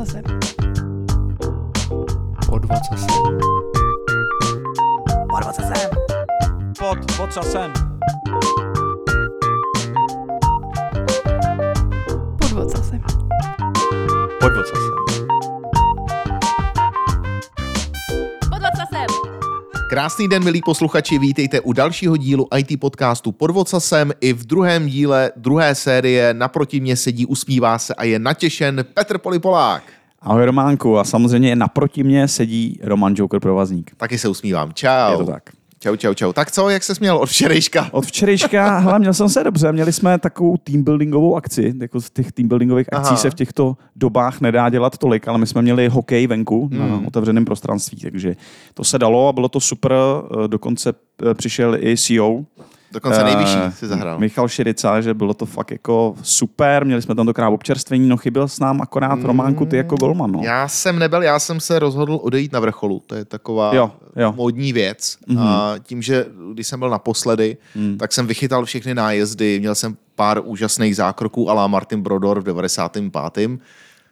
ocasem. Pod vocasem. Pod ocasem. Pod vocasem. Pod ocasem. Pod vocasem. Krásný den, milí posluchači, vítejte u dalšího dílu IT podcastu Pod Vocasem. I v druhém díle druhé série naproti mě sedí, usmívá se a je natěšen Petr Polipolák. Ahoj Románku a samozřejmě naproti mě sedí Roman Joker Provazník. Taky se usmívám. Čau. Je to tak. Čau, čau, čau. Tak co, jak se směl od včerejška? Od včerejška, hele, měl jsem se dobře, měli jsme takovou teambuildingovou akci, jako z těch teambuildingových akcí Aha. se v těchto dobách nedá dělat tolik, ale my jsme měli hokej venku Hmm. na otevřeném prostranství, takže to se dalo a bylo to super, eh, dokonce eh, přišel i CEO, Dokonce nejvyšší Eh, si zahrál. Michal Širica, že bylo to fakt jako super, měli jsme tam dokrát občerstvení, no chyběl s nám akorát Románku ty jako golman. No. Já jsem nebyl, já jsem se rozhodl odejít na vrcholu. To je taková Jo, jo. módní věc. Mhm. A tím, že když jsem byl naposledy, Hmm. tak jsem vychytal všechny nájezdy, měl jsem pár úžasných zákroků ala Martin Brodor v 95.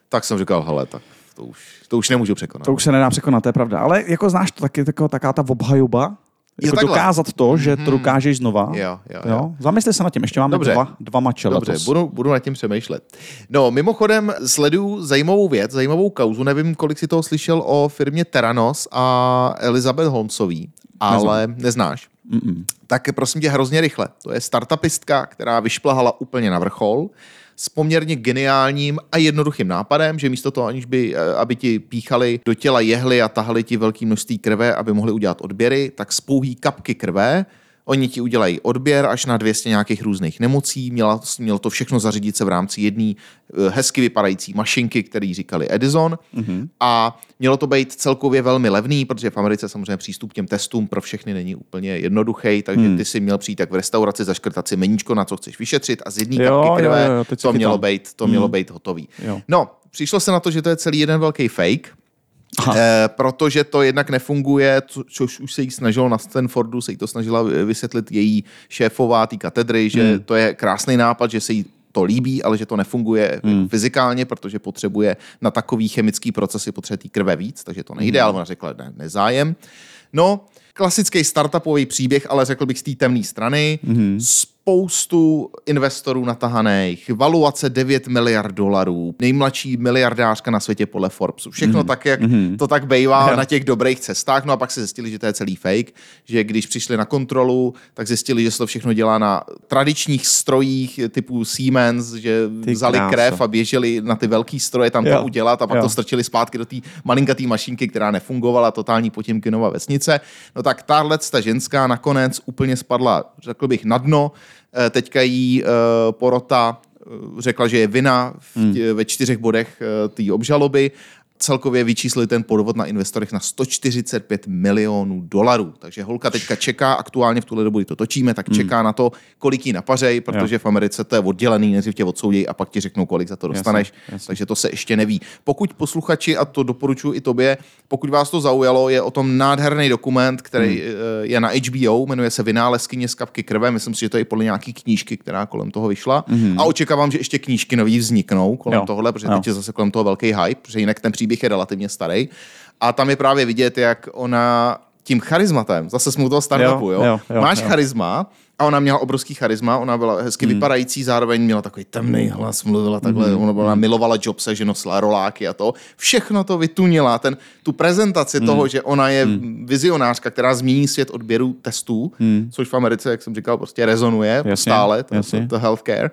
Tak jsem říkal, hele, tak to už, to už nemůžu překonat. To už se nedá překonat, to je pravda. Ale jako znáš to taky, taková, taká ta obhajoba, jako takhle. dokázat to, že to dokážeš znova. Jo, jo, jo. Jo? Zamysli se nad tím, ještě máme Dobře. dva, dva mače Dobře, letos. budu, budu nad tím přemýšlet. No, mimochodem sleduju zajímavou věc, zajímavou kauzu. Nevím, kolik si toho slyšel o firmě Teranos a Elizabeth Holmesový, ale neznáš. Mm-mm. Tak prosím tě hrozně rychle. To je startupistka, která vyšplhala úplně na vrchol s poměrně geniálním a jednoduchým nápadem, že místo toho, aniž by, eh, aby ti píchali do těla jehly a tahali ti velké množství krve, aby mohli udělat odběry, tak z pouhý kapky krve Oni ti udělají odběr až na 200 nějakých různých nemocí. Měla, mělo to všechno zařídit se v rámci jedné eh, hezky vypadající mašinky, který říkali Edison. Mm-hmm. A mělo to být celkově velmi levný, protože v Americe samozřejmě přístup k těm testům pro všechny není úplně jednoduchý, takže Hmm. ty si měl přijít tak v restauraci zaškrtat si meníčko, na co chceš vyšetřit a z jedné Jo, kapky krve jo, jo, se to mělo být, to mělo být hotový. Jo. No, přišlo se na to, že to je celý jeden velký fake, Aha. Eh, protože to jednak nefunguje, co, což už se jí snažilo na Stanfordu, se jí to snažila vysvětlit její šéfová té katedry, že Hmm. to je krásný nápad, že se jí to líbí, ale že to nefunguje Hmm. fyzikálně, protože potřebuje na takový chemický procesy potřebuje té krve víc, takže to Hmm. nejde, ale ona řekla, ne, nezájem. No, klasický startupový příběh, ale řekl bych z té temné strany. Mhm. Spoustu investorů natahaných, valuace 9 miliard dolarů, nejmladší miliardářka na světě podle Forbesu. Všechno tak, jak Mhm. to tak bejvá na těch dobrých cestách. No a pak se zjistili, že to je celý fake, že když přišli na kontrolu, tak zjistili, že se to všechno dělá na tradičních strojích typu Siemens, že Ty vzali kráso. krev a běželi na ty velký stroje tam to Jo. udělat a pak Jo. to strčili zpátky do té malinkatý mašinky, která nefungovala, totální Potěmkinova vesnice. No tak tahle ta ženská nakonec úplně spadla, řekl bych, na dno. Eh, Teďka jí eh, porota eh, řekla, že je vina v tě, ve čtyřech bodech té obžaloby. Celkově vyčíslili ten podvod na investorech na 145 milionů dolarů. Takže holka teďka čeká, aktuálně v tuhle dobu, kdy to točíme, tak čeká na to, kolik jí napařej, protože v Americe to je oddělený, nejdřív tě odsoudějí a pak ti řeknou, kolik za to dostaneš. jasně. Takže to se ještě neví. Pokud posluchači, a to doporučuji i tobě, pokud vás to zaujalo, je o tom nádherný dokument, který hmm. je na HBO, jmenuje se Vynálezkyně z kapky krve. Myslím si, že to je i podle nějaký knížky, která kolem toho vyšla. Hmm. A očekávám, že ještě knížky nový vzniknou kolem Jo. tohle, protože Jo. teď je zase kolem toho velký hype, protože jinak ten příběh je relativně starý. A tam je právě vidět, jak ona tím charizmatem, zase jsme u toho startupu, jo, Jo, jo, jo, máš jo. charisma, a ona měla obrovský charisma, ona byla hezky Hmm. mm. vypadající, zároveň měla takový temný hlas, mluvila takhle, mm. ona byla, milovala Jobse, že nosila roláky a to. Všechno to vytunila, ten, tu prezentaci Hmm. mm. toho, že ona je mm. vizionářka, která změní svět odběru testů, mm. což v Americe, jak jsem říkal, prostě rezonuje Hmm. Jasně, stále, to, jasně. to, to healthcare.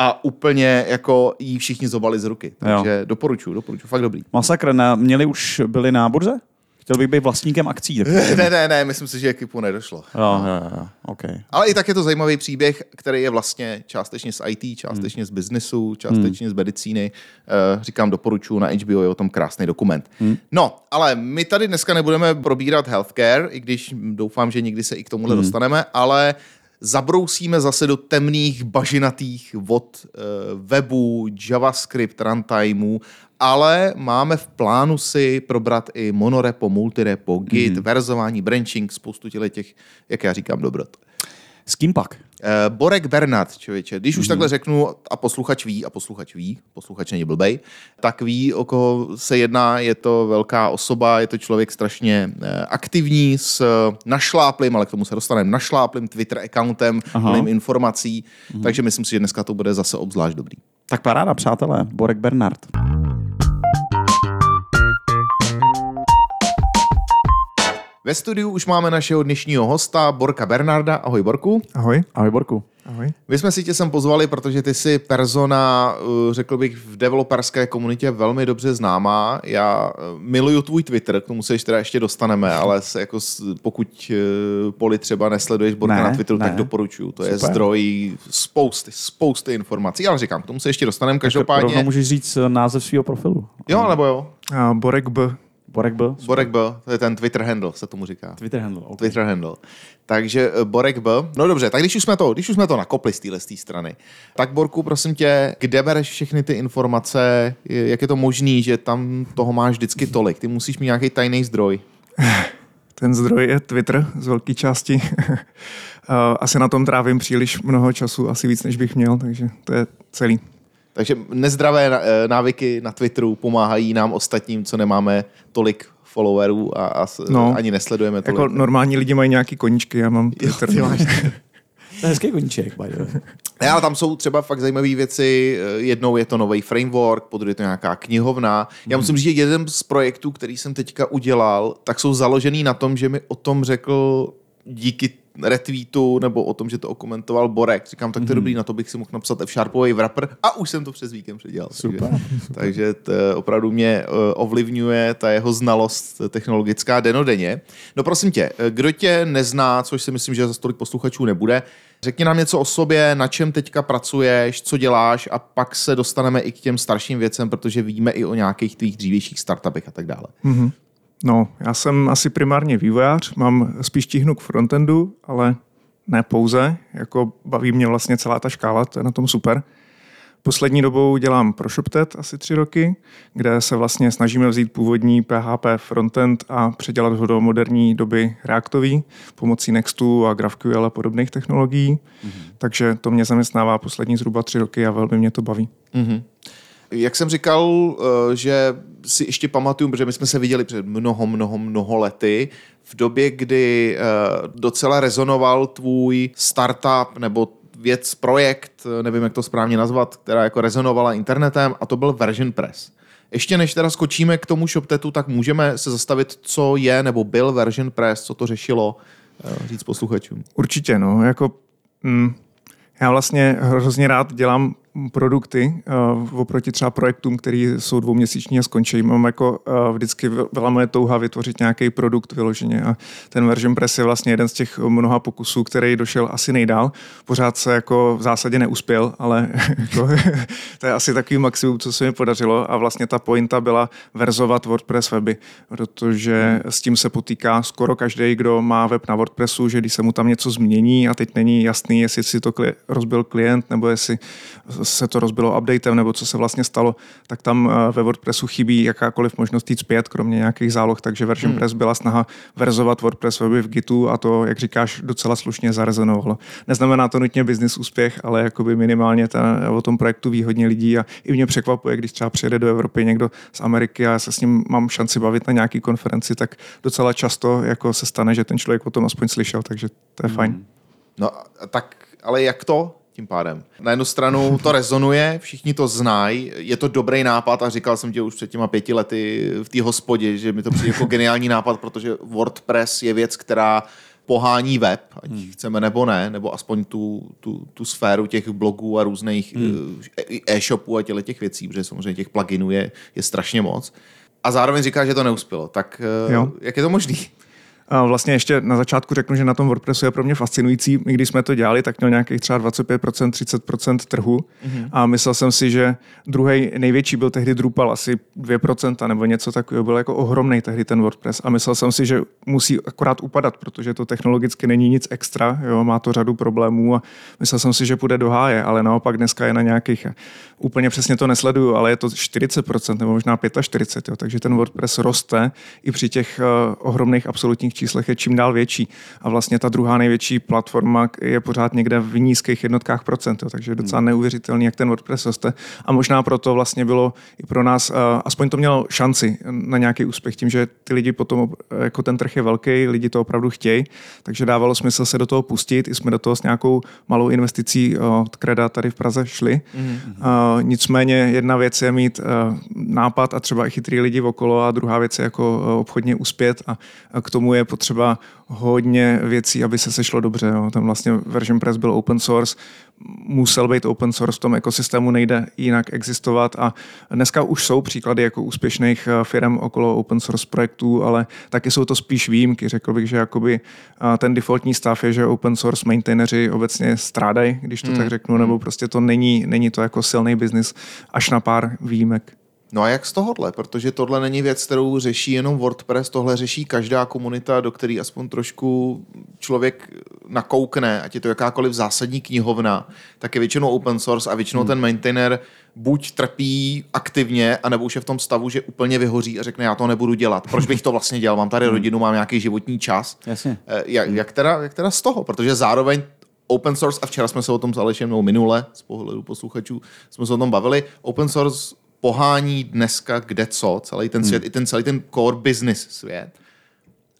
A úplně jako jí všichni zobali z ruky. Takže doporučuji, doporučuji, fakt dobrý. Masakr, na, měli už byli na burze? Chtěl bych být vlastníkem akcí. Ne, ne, ne, myslím si, že k Kipu nedošlo. jo, jo, jo, okay. Ale i tak je to zajímavý příběh, který je vlastně částečně z IT, částečně z biznesu, částečně z medicíny. Eh, Říkám, doporučuji, na HBO je o tom krásný dokument. No, ale my tady dneska nebudeme probírat healthcare, i když doufám, že někdy se i k tomuhle dostaneme, ale zabrousíme zase do temných, bažinatých vod eh, webu, JavaScript, runtimeů, ale máme v plánu si probrat i monorepo, multirepo, Git, verzování, branching, spoustu těch, jak já říkám, dobrot. S kým pak? Eh, Borek Bernard, člověče. Když už mm-hmm. takhle řeknu a posluchač ví, a posluchač ví, posluchač není blbej, tak ví, o koho se jedná. Je to velká osoba, je to člověk strašně eh, aktivní s našláplým, ale k tomu se dostaneme, našláplým Twitter accountem, plným informací. Mm-hmm. Takže myslím si, že dneska to bude zase obzvlášť dobrý. Tak paráda, přátelé. Borek Bernard. Ve studiu už máme našeho dnešního hosta, Borka Bernarda. Ahoj, Borku. Ahoj. Ahoj, Borku. Ahoj. My jsme si tě sem pozvali, protože ty jsi persona, eh, řekl bych, v developerské komunitě velmi dobře známá. Já eh, miluju tvůj Twitter, k tomu se ještě teda ještě dostaneme, ale se jako pokud eh, poli třeba nesleduješ Borka Ne, na Twitteru, ne. tak doporučuju. To je Super. zdroj spousty, spousty informací. Ale říkám, k tomu se ještě dostaneme. Rovnou Každopádně... můžeš říct název svého profilu. Jo, nebo jo? A Borek B. Borek byl? Borek B, to je ten Twitter handle, se tomu říká. Twitter handle. Okay. Twitter handle. Takže eh, Borek B. No dobře, tak když už jsme to, když už jsme to nakopli z téhle z té strany, tak Borku, prosím tě, kde bereš všechny ty informace, jak je to možný, že tam toho máš vždycky tolik? Ty musíš mít nějaký tajný zdroj. Ten zdroj je Twitter z velké části. A asi na tom trávím příliš mnoho času, asi víc, než bych měl, takže to je celý. Takže nezdravé eh, návyky na Twitteru pomáhají nám ostatním, co nemáme tolik followerů a, a No. ani nesledujeme tolik. Jako normální lidi mají nějaký koníčky, já mám Jo, Twitter. ty máš To je hezký koníček, by the way. Ne, ale tam jsou třeba fakt zajímavé věci. Eh, Jednou je to nový framework, podruhé je to nějaká knihovna. Já musím říct, že jeden z projektů, který jsem teďka udělal, tak jsou založený na tom, že mi o tom řekl díky retweetu nebo o tom, že to okomentoval Borek. Říkám, tak to je dobrý, na to bych si mohl napsat F-Sharpový wrapper a už jsem to přes víkend předělal. Super. Takže, takže to opravdu mě eh, ovlivňuje ta jeho znalost technologická denodenně. No prosím tě, eh, kdo tě nezná, což si myslím, že za tolik posluchačů nebude, řekni nám něco o sobě, na čem teďka pracuješ, co děláš a pak se dostaneme i k těm starším věcem, protože víme i o nějakých tvých dřívějších startupech a tak dále. No, já jsem asi primárně vývojář, mám spíš tíhnu k frontendu, ale ne pouze, jako baví mě vlastně celá ta škála, to je na tom super. Poslední dobou dělám pro ShopTet asi tři roky, kde se vlastně snažíme vzít původní PHP frontend a předělat ho do moderní doby reaktový pomocí Nextu a GraphQL a podobných technologií. Mm-hmm. Takže to mě zaměstnává poslední zhruba tři roky a velmi mě to baví. Jak jsem říkal, eh, že si ještě pamatuju, protože my jsme se viděli před mnoho, mnoho, mnoho lety, v době, kdy eh, docela rezonoval tvůj startup nebo věc, projekt, eh, nevím, jak to správně nazvat, která jako rezonovala internetem a to byl Version Press. Ještě než teda skočíme k tomu ShopTetu, tak můžeme se zastavit, co je nebo byl Version Press, co to řešilo, říct posluchačům. Určitě, no, jako mm, já vlastně hrozně rád dělám produkty uh, oproti třeba projektům, které jsou dvouměsíční a skončí. Mám jako uh, vždycky byla moje touha vytvořit nějaký produkt vyloženě a ten version press je vlastně jeden z těch mnoha pokusů, který došel asi nejdál. Pořád se jako v zásadě neuspěl, ale jako, to je asi takový maximum, co se mi podařilo a vlastně ta pointa byla verzovat WordPress weby, protože s tím se potýká skoro každý, kdo má web na WordPressu, že když se mu tam něco změní a teď není jasný, jestli si to kli- rozbil klient nebo jestli se to rozbilo updatem nebo co se vlastně stalo, tak tam eh, ve WordPressu chybí jakákoliv možnost jít zpět, kromě nějakých záloh, takže Version hmm. Press byla snaha verzovat WordPress weby v Gitu a to, jak říkáš, docela slušně zarezonovalo. Neznamená to nutně business úspěch, ale jakoby minimálně ta, o tom projektu ví hodně lidí a i mě překvapuje, když třeba přijede do Evropy někdo z Ameriky a já se s ním mám šanci bavit na nějaký konferenci, tak docela často jako se stane, že ten člověk o tom aspoň slyšel, takže to je fajn. No tak, ale jak to? Tím pádem. Na jednu stranu to rezonuje, všichni to znají, je to dobrý nápad a říkal jsem ti už před těma pěti lety v té hospodě, že mi to přijde jako geniální nápad, protože WordPress je věc, která pohání web, ať hmm. chceme nebo ne, nebo aspoň tu, tu, tu sféru těch blogů a různých hmm. e-shopů a těle těch věcí, protože samozřejmě těch pluginů je, je strašně moc. A zároveň říká, že to neuspělo. Tak eh, Jo. jak je to možný? A vlastně ještě na začátku řeknu, že na tom WordPressu je pro mě fascinující. My, když jsme to dělali, tak měl nějakých třeba 25%, 30% trhu mm-hmm. a myslel jsem si, že druhý největší byl tehdy Drupal, asi 2% nebo něco takového. Byl jako ohromný tehdy ten WordPress a myslel jsem si, že musí akorát upadat, protože to technologicky není nic extra, jo, má to řadu problémů a myslel jsem si, že půjde do háje, ale naopak dneska je na nějakých, úplně přesně to nesleduju, ale je to 40% nebo možná 45%, jo, takže ten WordPress roste i při těch uh, ohromných absolutních číslech je čím dál větší. A vlastně ta druhá největší platforma je pořád někde v nízkých jednotkách procent, jo, takže je docela neuvěřitelný, jak ten WordPress roste. A možná proto vlastně bylo i pro nás, uh, aspoň to mělo šanci na nějaký úspěch, tím, že ty lidi potom, jako ten trh je velký, lidi to opravdu chtějí, takže dávalo smysl se do toho pustit, i jsme do toho s nějakou malou investicí od Kreda tady v Praze šli. Mm-hmm. Nicméně jedna věc je mít uh, nápad a třeba i chytrý lidi okolo a druhá věc je jako obchodně uspět a k tomu je potřeba hodně věcí, aby se sešlo dobře. Jo. Tam vlastně version press byl open source, musel být open source, v tom ekosystému nejde jinak existovat a dneska už jsou příklady jako úspěšných eh, firm okolo open source projektů, ale taky jsou to spíš výjimky. Řekl bych, že jakoby eh, ten defaultní stav je, že open source maintaineři obecně strádají, když to hmm. tak řeknu, nebo prostě to není, není to jako silný biznis až na pár výjimek. No a jak z tohohle? Protože tohle není věc, kterou řeší jenom WordPress, tohle řeší každá komunita, do které aspoň trošku člověk nakoukne, ať je to jakákoliv zásadní knihovna, tak je většinou open source a většinou hmm. ten maintainer buď trpí aktivně, anebo už je v tom stavu, že úplně vyhoří a řekne, já to nebudu dělat. Proč bych to vlastně dělal? Mám tady hmm. rodinu, mám nějaký životní čas. Jasně. Eh, jak, jak, teda, jak teda z toho? Protože zároveň open source, a včera jsme se o tom s Alešem, nebo minule, z pohledu posluchačů, jsme se o tom bavili, open source pohání dneska kde co, celý ten svět, hmm. i ten celý ten core business svět.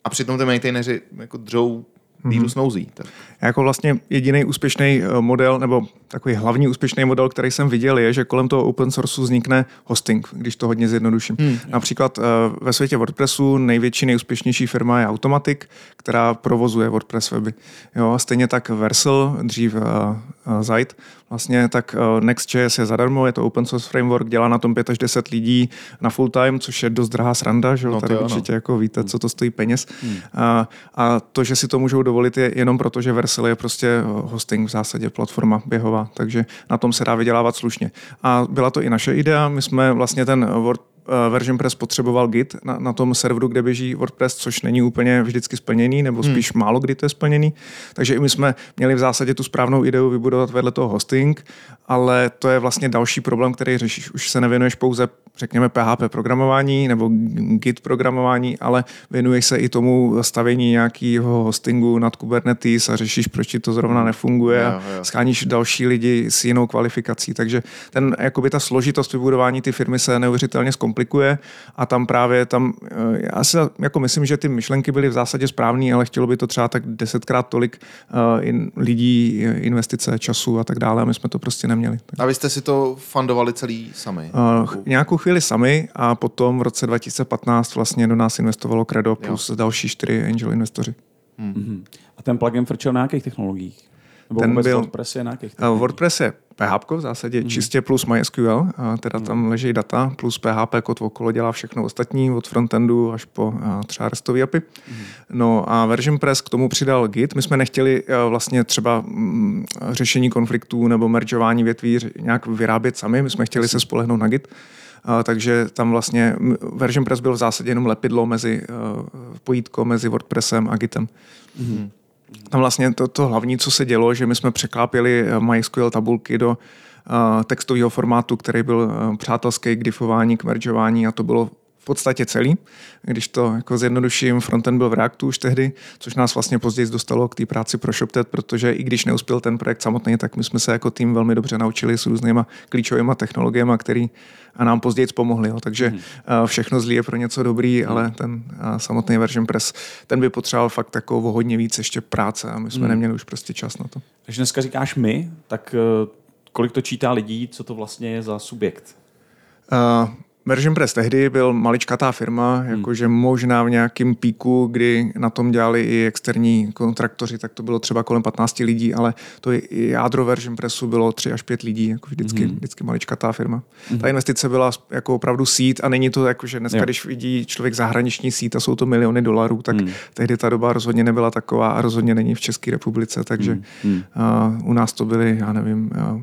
A přitom ty maintaineři jako dřou víru mm-hmm. snouzí. Tak. Jako vlastně jediný úspěšný eh, model, nebo takový hlavní úspěšný model, který jsem viděl, je, že kolem toho open sourceu vznikne hosting, když to hodně zjednoduším. Hmm. Například uh, ve světě WordPressu největší, nejúspěšnější firma je Automatic, která provozuje WordPress weby. Jo, stejně tak Versal, dřív uh, uh, Zite, vlastně tak uh, Next.js je zadarmo, je to open source framework, dělá na tom 5 až 10 lidí na full time, což je dost drahá sranda, že no, tady jo, určitě no. jako víte, co to stojí peněz. Hmm. A, a to, že si to můžou dovolit, je jenom proto, že Versal je prostě hosting v zásadě platforma běhová takže na tom se dá vydělávat slušně. A byla to i naše idea, my jsme vlastně ten Word Eh, version Press potřeboval Git na, na tom serveru, kde běží WordPress, což není úplně vždycky splněný, nebo hmm. spíš hmm. málo kdy to je splněný. Takže i my jsme měli v zásadě tu správnou ideu vybudovat vedle toho hosting, ale to je vlastně další problém, který řešíš. Už se nevěnuješ pouze, řekněme, PHP programování nebo Git programování, ale věnuješ se i tomu stavění nějakého hostingu nad Kubernetes a řešíš, proč ti to zrovna nefunguje a scháníš další lidi s jinou kvalifikací. Takže ten, jakoby ta složitost vybudování ty firmy se neuvěřitelně zkomplikuje komplikuje a tam právě tam, eh, já si jako myslím, že ty myšlenky byly v zásadě správné, ale chtělo by to třeba tak desetkrát tolik uh, in, lidí, investice, času a tak dále a my jsme to prostě neměli. A vy jste si to fundovali celý sami? Uh, nějakou chvíli sami a potom v roce 2015 vlastně do nás investovalo Credo plus jo. další čtyři angel investoři. Hmm. A ten plugin frčel na jakých technologiích? Nebo ten byl, WordPress je na jakých WordPress je PHP v zásadě mm. čistě plus MySQL, a teda mm. tam leží data, plus PHP kód okolo dělá všechno ostatní, od frontendu až po a třeba RESTový API. Mm. No a Version Press k tomu přidal Git. My jsme nechtěli vlastně třeba mm, řešení konfliktů nebo meržování větví nějak vyrábět sami, my jsme chtěli se spolehnout na Git. Uh, takže tam vlastně Version Press byl v zásadě jenom lepidlo mezi, uh, pojítko mezi WordPressem a Gitem. Mm. Tam vlastně to, to hlavní, co se dělo, že my jsme překlápěli eh, MySQL tabulky do uh, textového formátu, který byl uh, přátelský k diffování, k meržování a to bylo podstatě celý. Když to jako zjednoduším, frontend byl v Reactu už tehdy, což nás vlastně později dostalo k té práci pro ShopTet, protože i když neuspěl ten projekt samotný, tak my jsme se jako tým velmi dobře naučili s různýma klíčovými technologiemi, které a nám později pomohli. Jo. Takže mm. všechno zlý je pro něco dobrý, mm. ale ten samotný version press, ten by potřeboval fakt takovou hodně víc ještě práce a my jsme mm. neměli už prostě čas na to. Takže dneska říkáš my, tak eh, kolik to čítá lidí, co to vlastně je za subjekt? Uh, Version Press tehdy byl maličkatá firma, hmm. jakože možná v nějakém píku, kdy na tom dělali i externí kontraktoři, tak to bylo třeba kolem 15 lidí, ale to i jádro Version Pressu bylo 3 až 5 lidí, jako vždycky, hmm. vždycky maličkatá firma. Hmm. Ta investice byla jako opravdu sít a není to jako, že dneska, jo. když vidí člověk zahraniční sít a jsou to miliony dolarů, tak hmm. tehdy ta doba rozhodně nebyla taková a rozhodně není v České republice, takže hmm. uh, u nás to byly, já nevím, uh,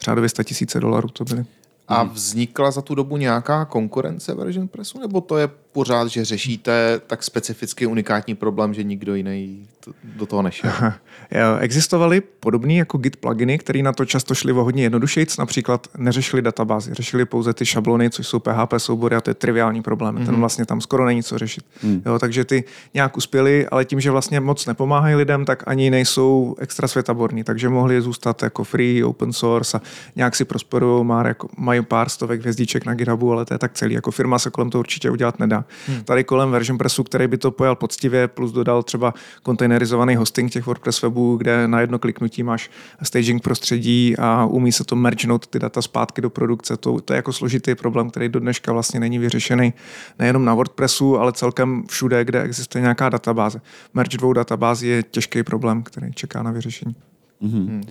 řádově 100 tisíce dolarů to byly. A vznikla za tu dobu nějaká konkurence Version Pressu, nebo to je pořád, že řešíte tak specificky unikátní problém, že nikdo jiný to, do toho nešel? Jo, Existovaly podobné jako Git pluginy, které na to často šly o hodně jednodušejíc, například neřešili databázy, řešili pouze ty šablony, což jsou PHP soubory a to je triviální problém. Mm-hmm. Ten vlastně tam skoro není co řešit. Mm. Jo, takže ty nějak uspěli, ale tím, že vlastně moc nepomáhají lidem, tak ani nejsou extra světaborní, takže mohli zůstat jako free, open source a nějak si prosperují, má, jako, mají pár stovek hvězdiček na GitHubu, ale to je tak celý. Jako firma se kolem toho určitě udělat nedá. Hmm. Tady kolem version pressu, který by to pojal poctivě, plus dodal třeba kontejnerizovaný hosting těch WordPress webů, kde na jedno kliknutí máš staging prostředí a umí se to mergenout ty data zpátky do produkce. To, to je jako složitý problém, který do dneška vlastně není vyřešený nejenom na WordPressu, ale celkem všude, kde existuje nějaká databáze. Merge dvou databází je těžký problém, který čeká na vyřešení. Mm-hmm.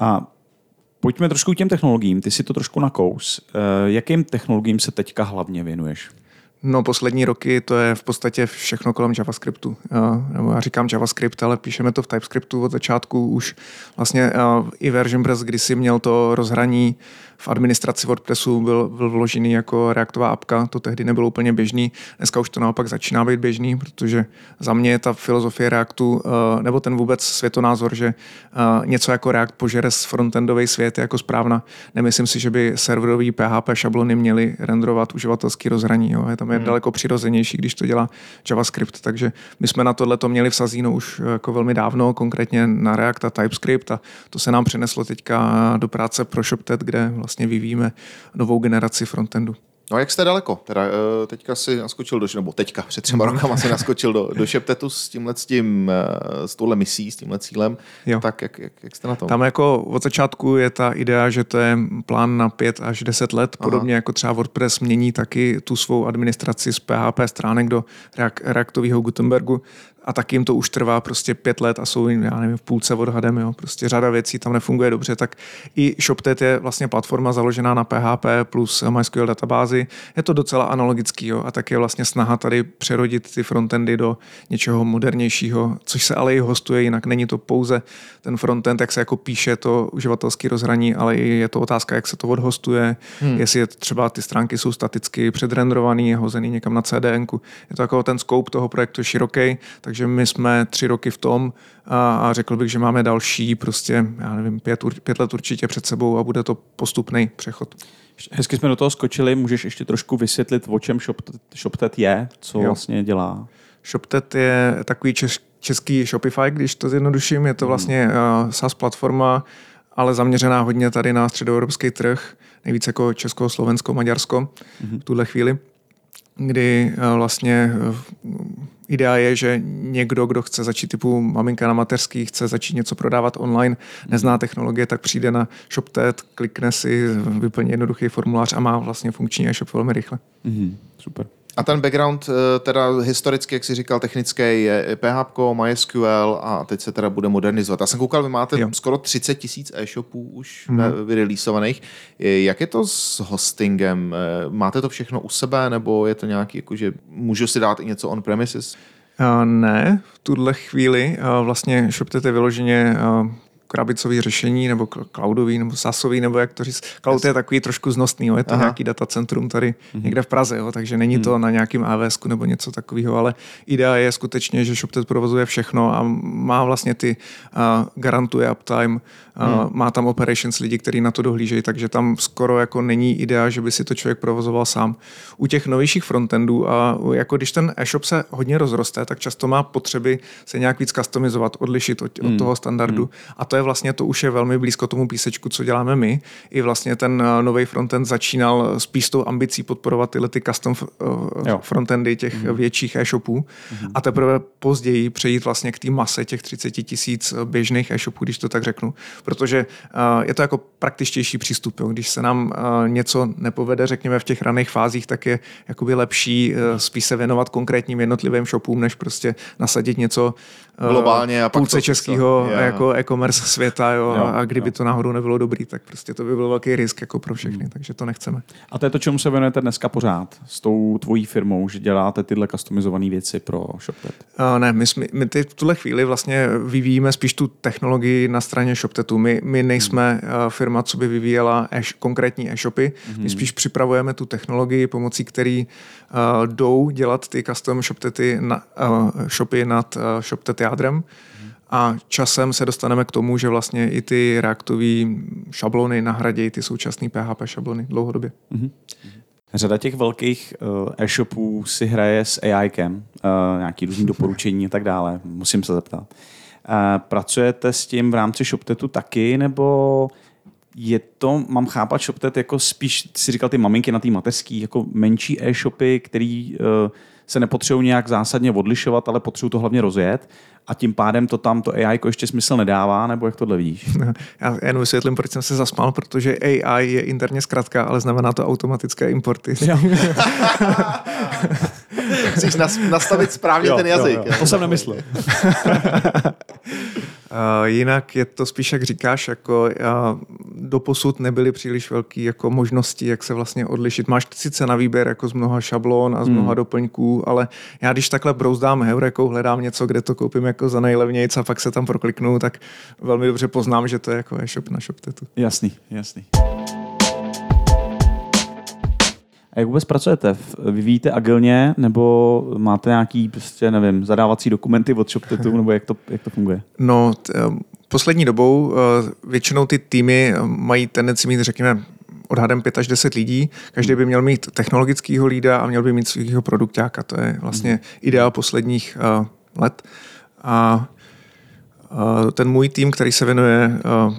A pojďme trošku k těm technologiím. Ty si to trošku nakous. Uh, jakým technologiím se teďka hlavně věnuješ? No, poslední roky to je v podstatě všechno kolem JavaScriptu. Nebo já říkám JavaScript, ale píšeme to v TypeScriptu od začátku už. Vlastně i version Press kdysi měl to rozhraní v administraci WordPressu byl, byl vložený jako reaktová apka, to tehdy nebylo úplně běžný. Dneska už to naopak začíná být běžný, protože za mě je ta filozofie Reactu, eh, nebo ten vůbec světonázor, že eh, něco jako React požere z frontendový svět je jako správna. Nemyslím si, že by serverový PHP šablony měly renderovat uživatelský rozhraní. Jo. Je tam je hmm. daleko přirozenější, když to dělá JavaScript. Takže my jsme na tohle to měli v Sazíno už eh, jako velmi dávno, konkrétně na React a TypeScript a to se nám přineslo teďka do práce pro ShopTet, kde vlastně vlastně vyvíjíme novou generaci frontendu. No jak jste daleko? Teda eh, teďka si naskočil do, nebo teďka před třema rokama si naskočil do, do Šeptetu s tímhle s tím, eh, s touhle misí, s tímhle cílem. Jo. Tak jak, jak, jak, jste na tom? Tam jako od začátku je ta idea, že to je plán na pět až deset let, podobně Aha. jako třeba WordPress mění taky tu svou administraci z PHP stránek do Reactového Gutenbergu a tak jim to už trvá prostě pět let a jsou, já nevím, v půlce odhadem, jo. prostě řada věcí tam nefunguje dobře, tak i ShopTet je vlastně platforma založená na PHP plus MySQL databázi. Je to docela analogický jo. a tak je vlastně snaha tady přerodit ty frontendy do něčeho modernějšího, což se ale i hostuje jinak. Není to pouze ten frontend, jak se jako píše to uživatelský rozhraní, ale i je to otázka, jak se to odhostuje, hmm. jestli je třeba ty stránky jsou staticky předrendrovaný, hozený někam na CDN. Je to jako ten scope toho projektu je široký, takže my jsme tři roky v tom a, a řekl bych, že máme další prostě, já nevím, pět, pět let určitě před sebou a bude to postupný přechod. Hezky jsme do toho skočili, můžeš ještě trošku vysvětlit, o čem ShopTet, ShopTet je, co jo. vlastně dělá? ShopTet je takový čes, český Shopify, když to zjednoduším, je to hmm. vlastně uh, SaaS platforma, ale zaměřená hodně tady na středoevropský trh, nejvíce jako Česko, Slovensko, Maďarsko mm-hmm. v tuhle chvíli, kdy uh, vlastně uh, Idea je, že někdo, kdo chce začít typu maminka na mateřský, chce začít něco prodávat online, nezná technologie, tak přijde na ShopTet, klikne si, vyplní jednoduchý formulář a má vlastně funkční e-shop velmi rychle. Mm-hmm, super. A ten background, eh, teda historicky, jak jsi říkal, technický, je PHP, MySQL a teď se teda bude modernizovat. Já jsem koukal, vy máte jo. skoro 30 tisíc e-shopů už mm. vyreleasovaných. Jak je to s hostingem? Eh, máte to všechno u sebe, nebo je to nějaký, jakože můžu si dát i něco on-premises? Ne, v tuhle chvíli vlastně ShopTet je vyloženě krabicový řešení, nebo cloudový, nebo SASový, nebo jak to říct. Cloud je takový trošku znostný, jo. je to Aha. nějaký datacentrum tady mm-hmm. někde v Praze, jo. takže není mm. to na nějakým AWS nebo něco takového, ale idea je skutečně, že ShopTet provozuje všechno a má vlastně ty, uh, garantuje uptime, Hmm. Má tam operations lidi, kteří na to dohlížejí, takže tam skoro jako není idea, že by si to člověk provozoval sám. U těch novějších frontendů a jako když ten e-shop se hodně rozroste, tak často má potřeby se nějak víc customizovat, odlišit od, hmm. od toho standardu. Hmm. A to je vlastně, to už je velmi blízko tomu písečku, co děláme my. I vlastně ten eh, nový frontend začínal spíš s tou ambicí podporovat tyhle ty custom uh, frontendy těch hmm. větších e-shopů. Hmm. A teprve později přejít vlastně k té mase těch 30 tisíc běžných e-shopů, když to tak řeknu protože uh, je to jako praktičtější přístup. Jo. Když se nám uh, něco nepovede, řekněme, v těch raných fázích, tak je jakoby lepší uh, spíš se věnovat konkrétním jednotlivým shopům, než prostě nasadit něco globálně a půlce českého yeah. jako e-commerce světa jo, Jo, a kdyby jo. to náhodou nebylo dobrý, tak prostě to by byl velký risk jako pro všechny, takže to nechceme. A to je to, čemu se věnujete dneska pořád s tou tvojí firmou, že děláte tyhle customizované věci pro ShopTet. Uh, ne, my, jsme, my teď v tuhle chvíli vlastně vyvíjíme spíš tu technologii na straně ShopTetu. My, my nejsme uh, firma, co by vyvíjela e- konkrétní e-shopy. My spíš připravujeme tu technologii, pomocí který uh, jdou dělat ty custom ShopTety na, uh, shopy nad uh, ShopTet jádrem. A časem se dostaneme k tomu, že vlastně i ty reaktové šablony nahradějí ty současné PHP šablony dlouhodobě. Řada těch velkých e-shopů si hraje s AIkem, nějaký různý doporučení a tak dále. Musím se zeptat. Pracujete s tím v rámci ShopTetu taky, nebo je to, mám chápat ShopTet jako spíš, si říkal ty maminky na té mateřský, jako menší e-shopy, který uh, se nepotřebují nějak zásadně odlišovat, ale potřebují to hlavně rozjet a tím pádem to tam to AI ještě smysl nedává, nebo jak tohle vidíš? Já jen vysvětlím, proč jsem se zasmál, protože AI je interně zkratka, ale znamená to automatické importy. Musíš nas- nastavit správně Jo, ten jo, jazyk. jo. To jsem nemyslel. Uh, jinak je to spíš, jak říkáš, jako uh, doposud nebyly příliš velké jako možnosti, jak se vlastně odlišit. Máš sice na výběr jako z mnoha šablon a z mnoha hmm. doplňků, ale já když takhle brouzdám heurekou, hledám něco, kde to koupím jako za nejlevnějc a pak se tam prokliknu, tak velmi dobře poznám, že to je jako e-shop na ShopTetu. Jasný, jasný. Jak vůbec pracujete? Vyvíjíte agilně nebo máte nějaký, prostě, nevím, zadávací dokumenty od ShopTetu, nebo jak to, jak to funguje? No, t, eh, poslední dobou eh, většinou ty týmy eh, mají tendenci mít, řekněme, odhadem 5 až 10 lidí. Každý by měl mít technologického lída a měl by mít svého produktáka. To je vlastně ideál posledních uh, let. A uh, ten můj tým, který se věnuje uh,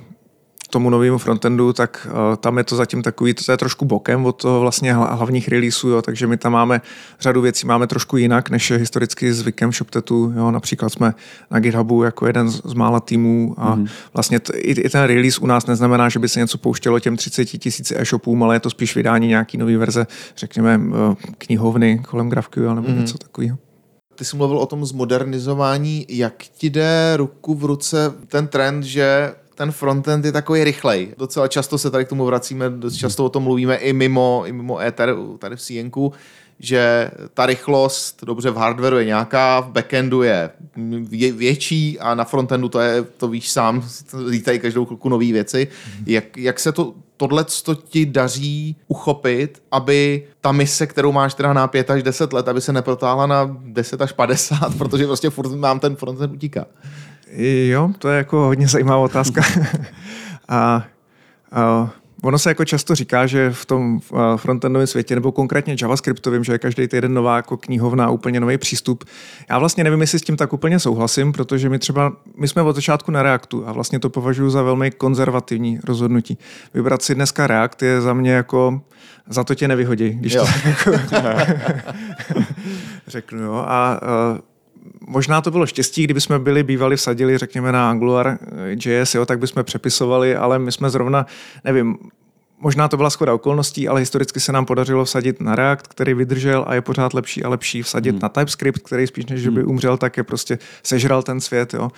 tomu novému frontendu, tak uh, tam je to zatím takový, to je trošku bokem od toho vlastně hla- hlavních releaseů, jo, takže my tam máme řadu věcí, máme trošku jinak, než je historicky zvykem ShopTetu, jo, například jsme na GitHubu jako jeden z, z mála týmů a mm-hmm. vlastně t, i, i ten release u nás neznamená, že by se něco pouštělo těm 30 tisíc e-shopům, ale je to spíš vydání nějaký nový verze, řekněme uh, knihovny kolem GraphQL nebo mm-hmm. něco takového. Ty jsi mluvil o tom zmodernizování. Jak ti jde ruku v ruce ten trend, že ten frontend je takový rychlej. Docela často se tady k tomu vracíme, dost často o tom mluvíme i mimo, i mimo Ether, tady v CNku, že ta rychlost, dobře, v hardwareu je nějaká, v backendu je vě- větší a na frontendu to je, to víš sám, lítají každou chvilku nové věci. Jak, jak se to tohle to ti daří uchopit, aby ta mise, kterou máš teda na 5 až 10 let, aby se neprotáhla na 10 až 50, protože prostě furt mám ten frontend utíká. Jo, to je jako hodně zajímavá otázka. a, a ono se jako často říká, že v tom frontendovém světě, nebo konkrétně JavaScriptovým, že je každý týden nová jako knihovna, úplně nový přístup. Já vlastně nevím, jestli s tím tak úplně souhlasím, protože my třeba, my jsme od začátku na Reactu a vlastně to považuji za velmi konzervativní rozhodnutí. Vybrat si dneska React je za mě jako za to tě nevyhodí, když Jo. to jako řeknu. Jo. A, a možná to bylo štěstí, kdyby jsme byli bývali vsadili, řekněme, na Angular JS, jo, tak bychom přepisovali, ale my jsme zrovna, nevím, možná to byla schoda okolností, ale historicky se nám podařilo vsadit na React, který vydržel a je pořád lepší a lepší, vsadit hmm. na TypeScript, který spíš než že by umřel, tak je prostě sežral ten svět. Jo.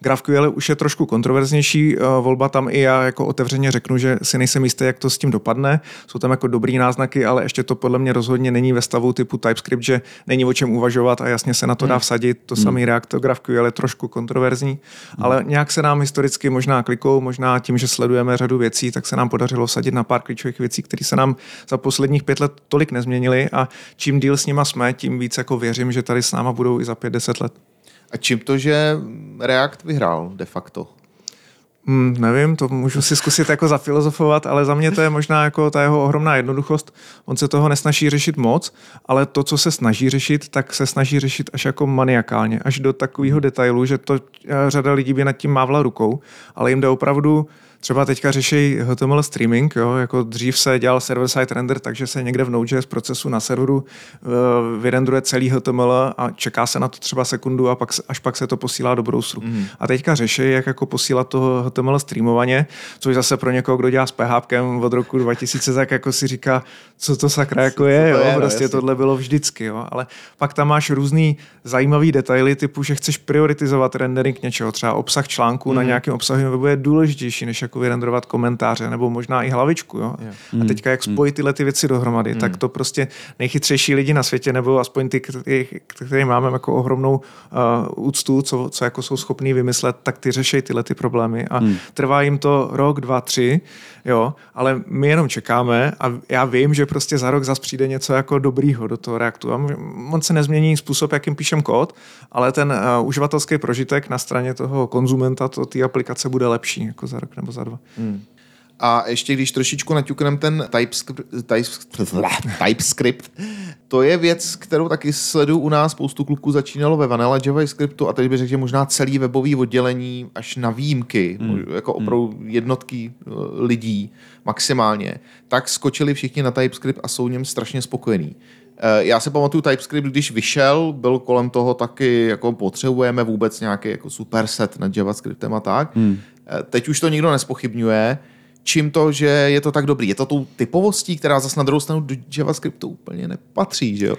GraphQL už je trošku kontroverznější uh, volba, tam i já jako otevřeně řeknu, že si nejsem jistý, jak to s tím dopadne. Jsou tam jako dobrý náznaky, ale ještě to podle mě rozhodně není ve stavu typu TypeScript, že není o čem uvažovat a jasně se na to dá vsadit. To samý React, GraphQL je trošku kontroverzní, ale nějak se nám historicky možná klikou, možná tím, že sledujeme řadu věcí, tak se nám podařilo vsadit na pár klíčových věcí, které se nám za posledních pět let tolik nezměnily a čím díl s nima jsme, tím víc jako věřím, že tady s náma budou i za pět, deset let. A čím to, že React vyhrál de facto? Hmm, nevím, to můžu si zkusit jako zafilozofovat, ale za mě to je možná jako ta jeho ohromná jednoduchost. On se toho nesnaží řešit moc, ale to, co se snaží řešit, tak se snaží řešit až jako maniakálně, až do takového detailu, že to eh, řada lidí by nad tím mávla rukou, ale jim jde opravdu třeba teďka řeší HTML streaming, jo, jako dřív se dělal server-side render, takže se někde v Node.js procesu na serveru uh, vyrendruje celý HTML a čeká se na to třeba sekundu a pak, až pak se to posílá do browseru. Mm. A teďka řeší, jak jako posílat toho HTML streamovaně, což zase pro někoho, kdo dělá s PHP od roku 2000, tak jako si říká, co to sakra jako je, to jo, no, prostě jasně. tohle bylo vždycky, jo, ale pak tam máš různý zajímavý detaily typu, že chceš prioritizovat rendering něčeho, třeba obsah článku Mhm. mm. na nějakém obsahu webu je důležitější, než jako vyrendrovat komentáře nebo možná i hlavičku, jo. A teďka jak spojit tyhle ty věci dohromady, Mhm. tak to prostě nejchytřejší lidi na světě, nebo aspoň ty, který máme jako ohromnou uh, úctu, co, co jako jsou schopní vymyslet, tak ty řeší tyhle ty problémy a hmm. trvá jim to rok, dva, tři, jo, ale my jenom čekáme a já vím, že prostě za rok zase přijde něco jako dobrýho do toho Reactu. A on se nezmění způsob, jakým píšem kód, ale ten uh, uživatelský prožitek na straně toho konzumenta, to té aplikace bude lepší jako za rok nebo za dva. A ještě když trošičku naťukneme ten TypeScript, TypeScript, TypeScript, to je věc, kterou taky sleduju u nás. Spoustu kluků začínalo ve Vanilla JavaScriptu a teď bych řekl, že možná celý webový oddělení až na výjimky, hmm. jako opravdu jednotky eh, lidí maximálně, tak skočili všichni na TypeScript a jsou něm strašně spokojení. Eh, Já se pamatuju, TypeScript, když vyšel, byl kolem toho taky, jako potřebujeme vůbec nějaký jako superset nad JavaScriptem a tak. Hmm. Teď už to nikdo nespochybňuje. Čím to, že je to tak dobrý? Je to tou typovostí, která zase na druhou stranu do JavaScriptu úplně nepatří, že jo?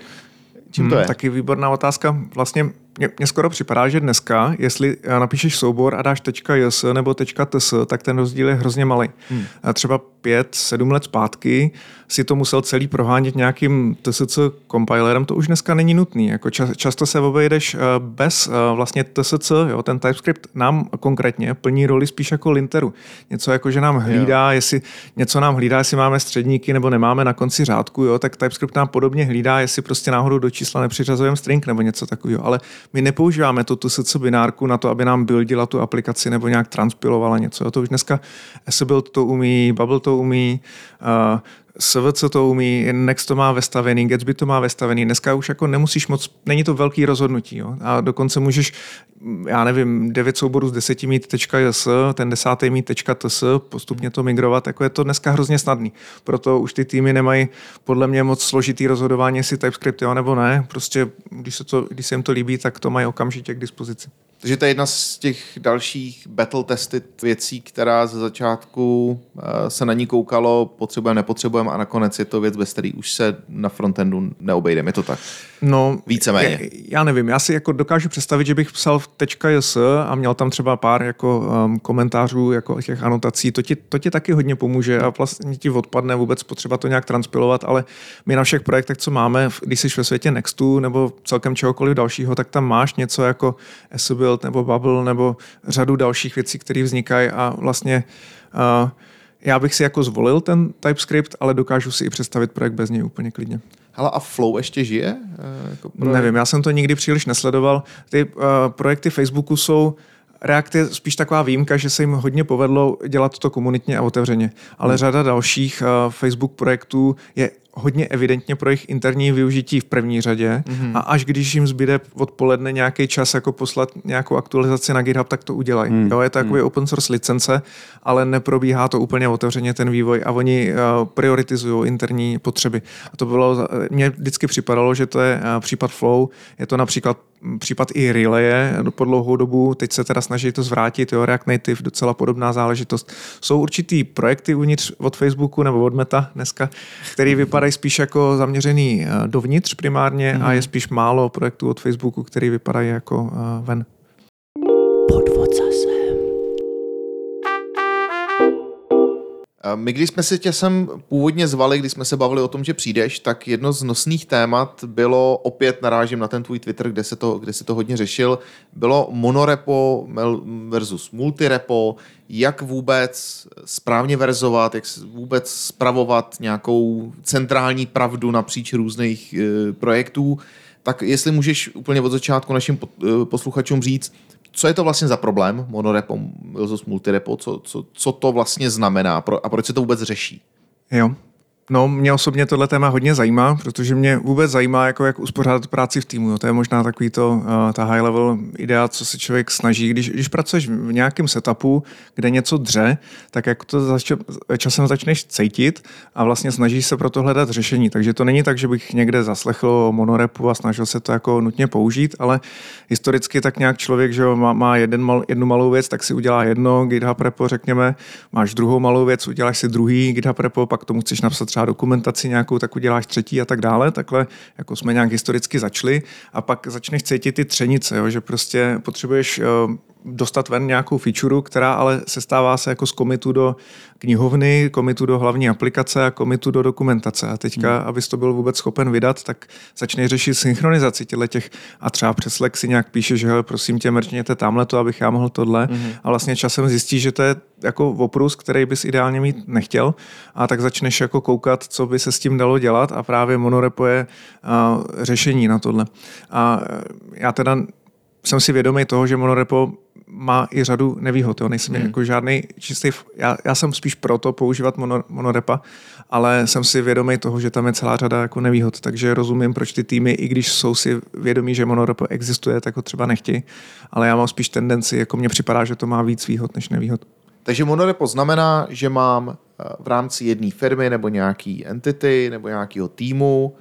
Čím to je? Taky výborná otázka. Vlastně mně, mně skoro připadá, že dneska, jestli eh, napíšeš soubor a dáš .js nebo .ts, tak ten rozdíl je hrozně malý. Hmm. Třeba pět, sedm let zpátky si to musel celý prohánět nějakým TSC compilerem, to už dneska není nutný. Jako ča, často se obejdeš eh, bez eh, vlastně TSC, jo, ten TypeScript nám konkrétně plní roli spíš jako linteru. Něco jako, že nám hlídá, jestli něco nám hlídá, jestli máme středníky nebo nemáme na konci řádku, jo, tak TypeScript nám podobně hlídá, jestli prostě náhodou do čísla nepřiřazujeme string nebo něco takového. Ale my nepoužíváme tu TSC binárku na to, aby nám buildila tu aplikaci nebo nějak transpilovala něco. To už dneska SBuild to umí, Bubble to umí, uh, SVC to umí, Next to má vestavený, Gatsby to má vestavený. Dneska už jako nemusíš moc, není to velký rozhodnutí. Jo? A dokonce můžeš, já nevím, 9 souborů z 10 mít .js, ten desátý mít .ts, postupně to migrovat, jako je to dneska hrozně snadný. Proto už ty týmy nemají podle mě moc složitý rozhodování, jestli TypeScript jo nebo ne. Prostě, když se, to, když se jim to líbí, tak to mají okamžitě k dispozici. Takže to je jedna z těch dalších battle tested věcí, která ze začátku eh, se na ní koukalo, potřebujeme, nepotřebujeme a nakonec je to věc, bez který už se na frontendu neobejdeme. Je to tak? No, Víceméně. Já, já nevím, já si jako dokážu představit, že bych psal v .js a měl tam třeba pár jako um, komentářů, jako těch anotací, to ti, to ti taky hodně pomůže a vlastně ti odpadne vůbec potřeba to nějak transpilovat, ale my na všech projektech, co máme, když jsi ve světě Nextu nebo celkem čehokoliv dalšího, tak tam máš něco jako SBuild nebo Bubble nebo řadu dalších věcí, které vznikají a vlastně uh, já bych si jako zvolil ten TypeScript, ale dokážu si i představit projekt bez něj úplně klidně. Hele, a Flow ještě žije? Eh, Jako projekt? Nevím, já jsem to nikdy příliš nesledoval. Ty uh, projekty Facebooku jsou React je spíš taková výjimka, že se jim hodně povedlo dělat to komunitně a otevřeně. Ale hmm. řada dalších uh, Facebook projektů je hodně evidentně pro jejich interní využití v první řadě mm-hmm. a až když jim zbyde odpoledne nějaký čas jako poslat nějakou aktualizaci na GitHub, tak to udělají. Mm. Jo, je to takový mm. open source licence, ale neprobíhá to úplně otevřeně ten vývoj a oni uh, prioritizují interní potřeby. A to bylo, mně vždycky připadalo, že to je uh, případ Flow, je to například případ i Relaye po dlouhou dobu, teď se teda snaží to zvrátit, jo, React Native, docela podobná záležitost. Jsou určitý projekty uvnitř od Facebooku nebo od Meta dneska, který vypadají spíš jako zaměřený dovnitř primárně mm-hmm. a je spíš málo projektů od Facebooku, který vypadají jako uh, ven. My, když jsme se tě sem původně zvali, když jsme se bavili o tom, že přijdeš, tak jedno z nosných témat bylo, opět narážím na ten tvůj Twitter, kde se to, kde se to hodně řešil, bylo monorepo versus multirepo, jak vůbec správně verzovat, jak vůbec spravovat nějakou centrální pravdu napříč různých e, projektů. Tak jestli můžeš úplně od začátku našim posluchačům říct, co je to vlastně za problém, monorepo versus multirepo, co, co, co to vlastně znamená pro, a proč se to vůbec řeší? Jo. No, mě osobně tohle téma hodně zajímá, protože mě vůbec zajímá, jako jak uspořádat práci v týmu. Jo. To je možná takový to, uh, ta high level idea, co se člověk snaží. Když, když pracuješ v nějakém setupu, kde něco dře, tak jako to zač- časem začneš cítit a vlastně snažíš se pro to hledat řešení. Takže to není tak, že bych někde zaslechl o monorepu a snažil se to jako nutně použít, ale historicky tak nějak člověk, že má, má jeden mal, jednu malou věc, tak si udělá jedno GitHub repo, řekněme, máš druhou malou věc, uděláš si druhý GitHub repo, pak tomu chceš napsat třeba dokumentaci nějakou, tak uděláš třetí a tak dále. Takhle jako jsme nějak historicky začali a pak začneš cítit ty třenice, jo, že prostě potřebuješ uh, dostat ven nějakou feature, která ale se stává se jako z komitu do knihovny, komitu do hlavní aplikace a komitu do dokumentace. A teďka, hmm. abys to byl vůbec schopen vydat, tak začneš řešit synchronizaci těchto těch a třeba přes Slack si nějak píše, že prosím tě, mrčněte tamhle to, abych já mohl tohle. Hmm. A vlastně časem zjistíš, že to je jako oprus, který bys ideálně mít nechtěl a tak začneš jako koukat, co by se s tím dalo dělat a právě monorepo je uh, řešení na tohle. A já teda jsem si vědomý toho, že monorepo má i řadu nevýhod. Jo. Nejsem hmm. jako žádný čistý... Já, já jsem spíš proto používat mono, monorepa, ale jsem si vědomý toho, že tam je celá řada jako nevýhod. Takže rozumím, proč ty týmy, i když jsou si vědomí, že monorepo existuje, tak ho třeba nechtějí. Ale já mám spíš tendenci, jako mně připadá, že to má víc výhod než nevýhod. Takže monorepo znamená, že mám eh, v rámci jedné firmy nebo nějaký entity nebo nějakého týmu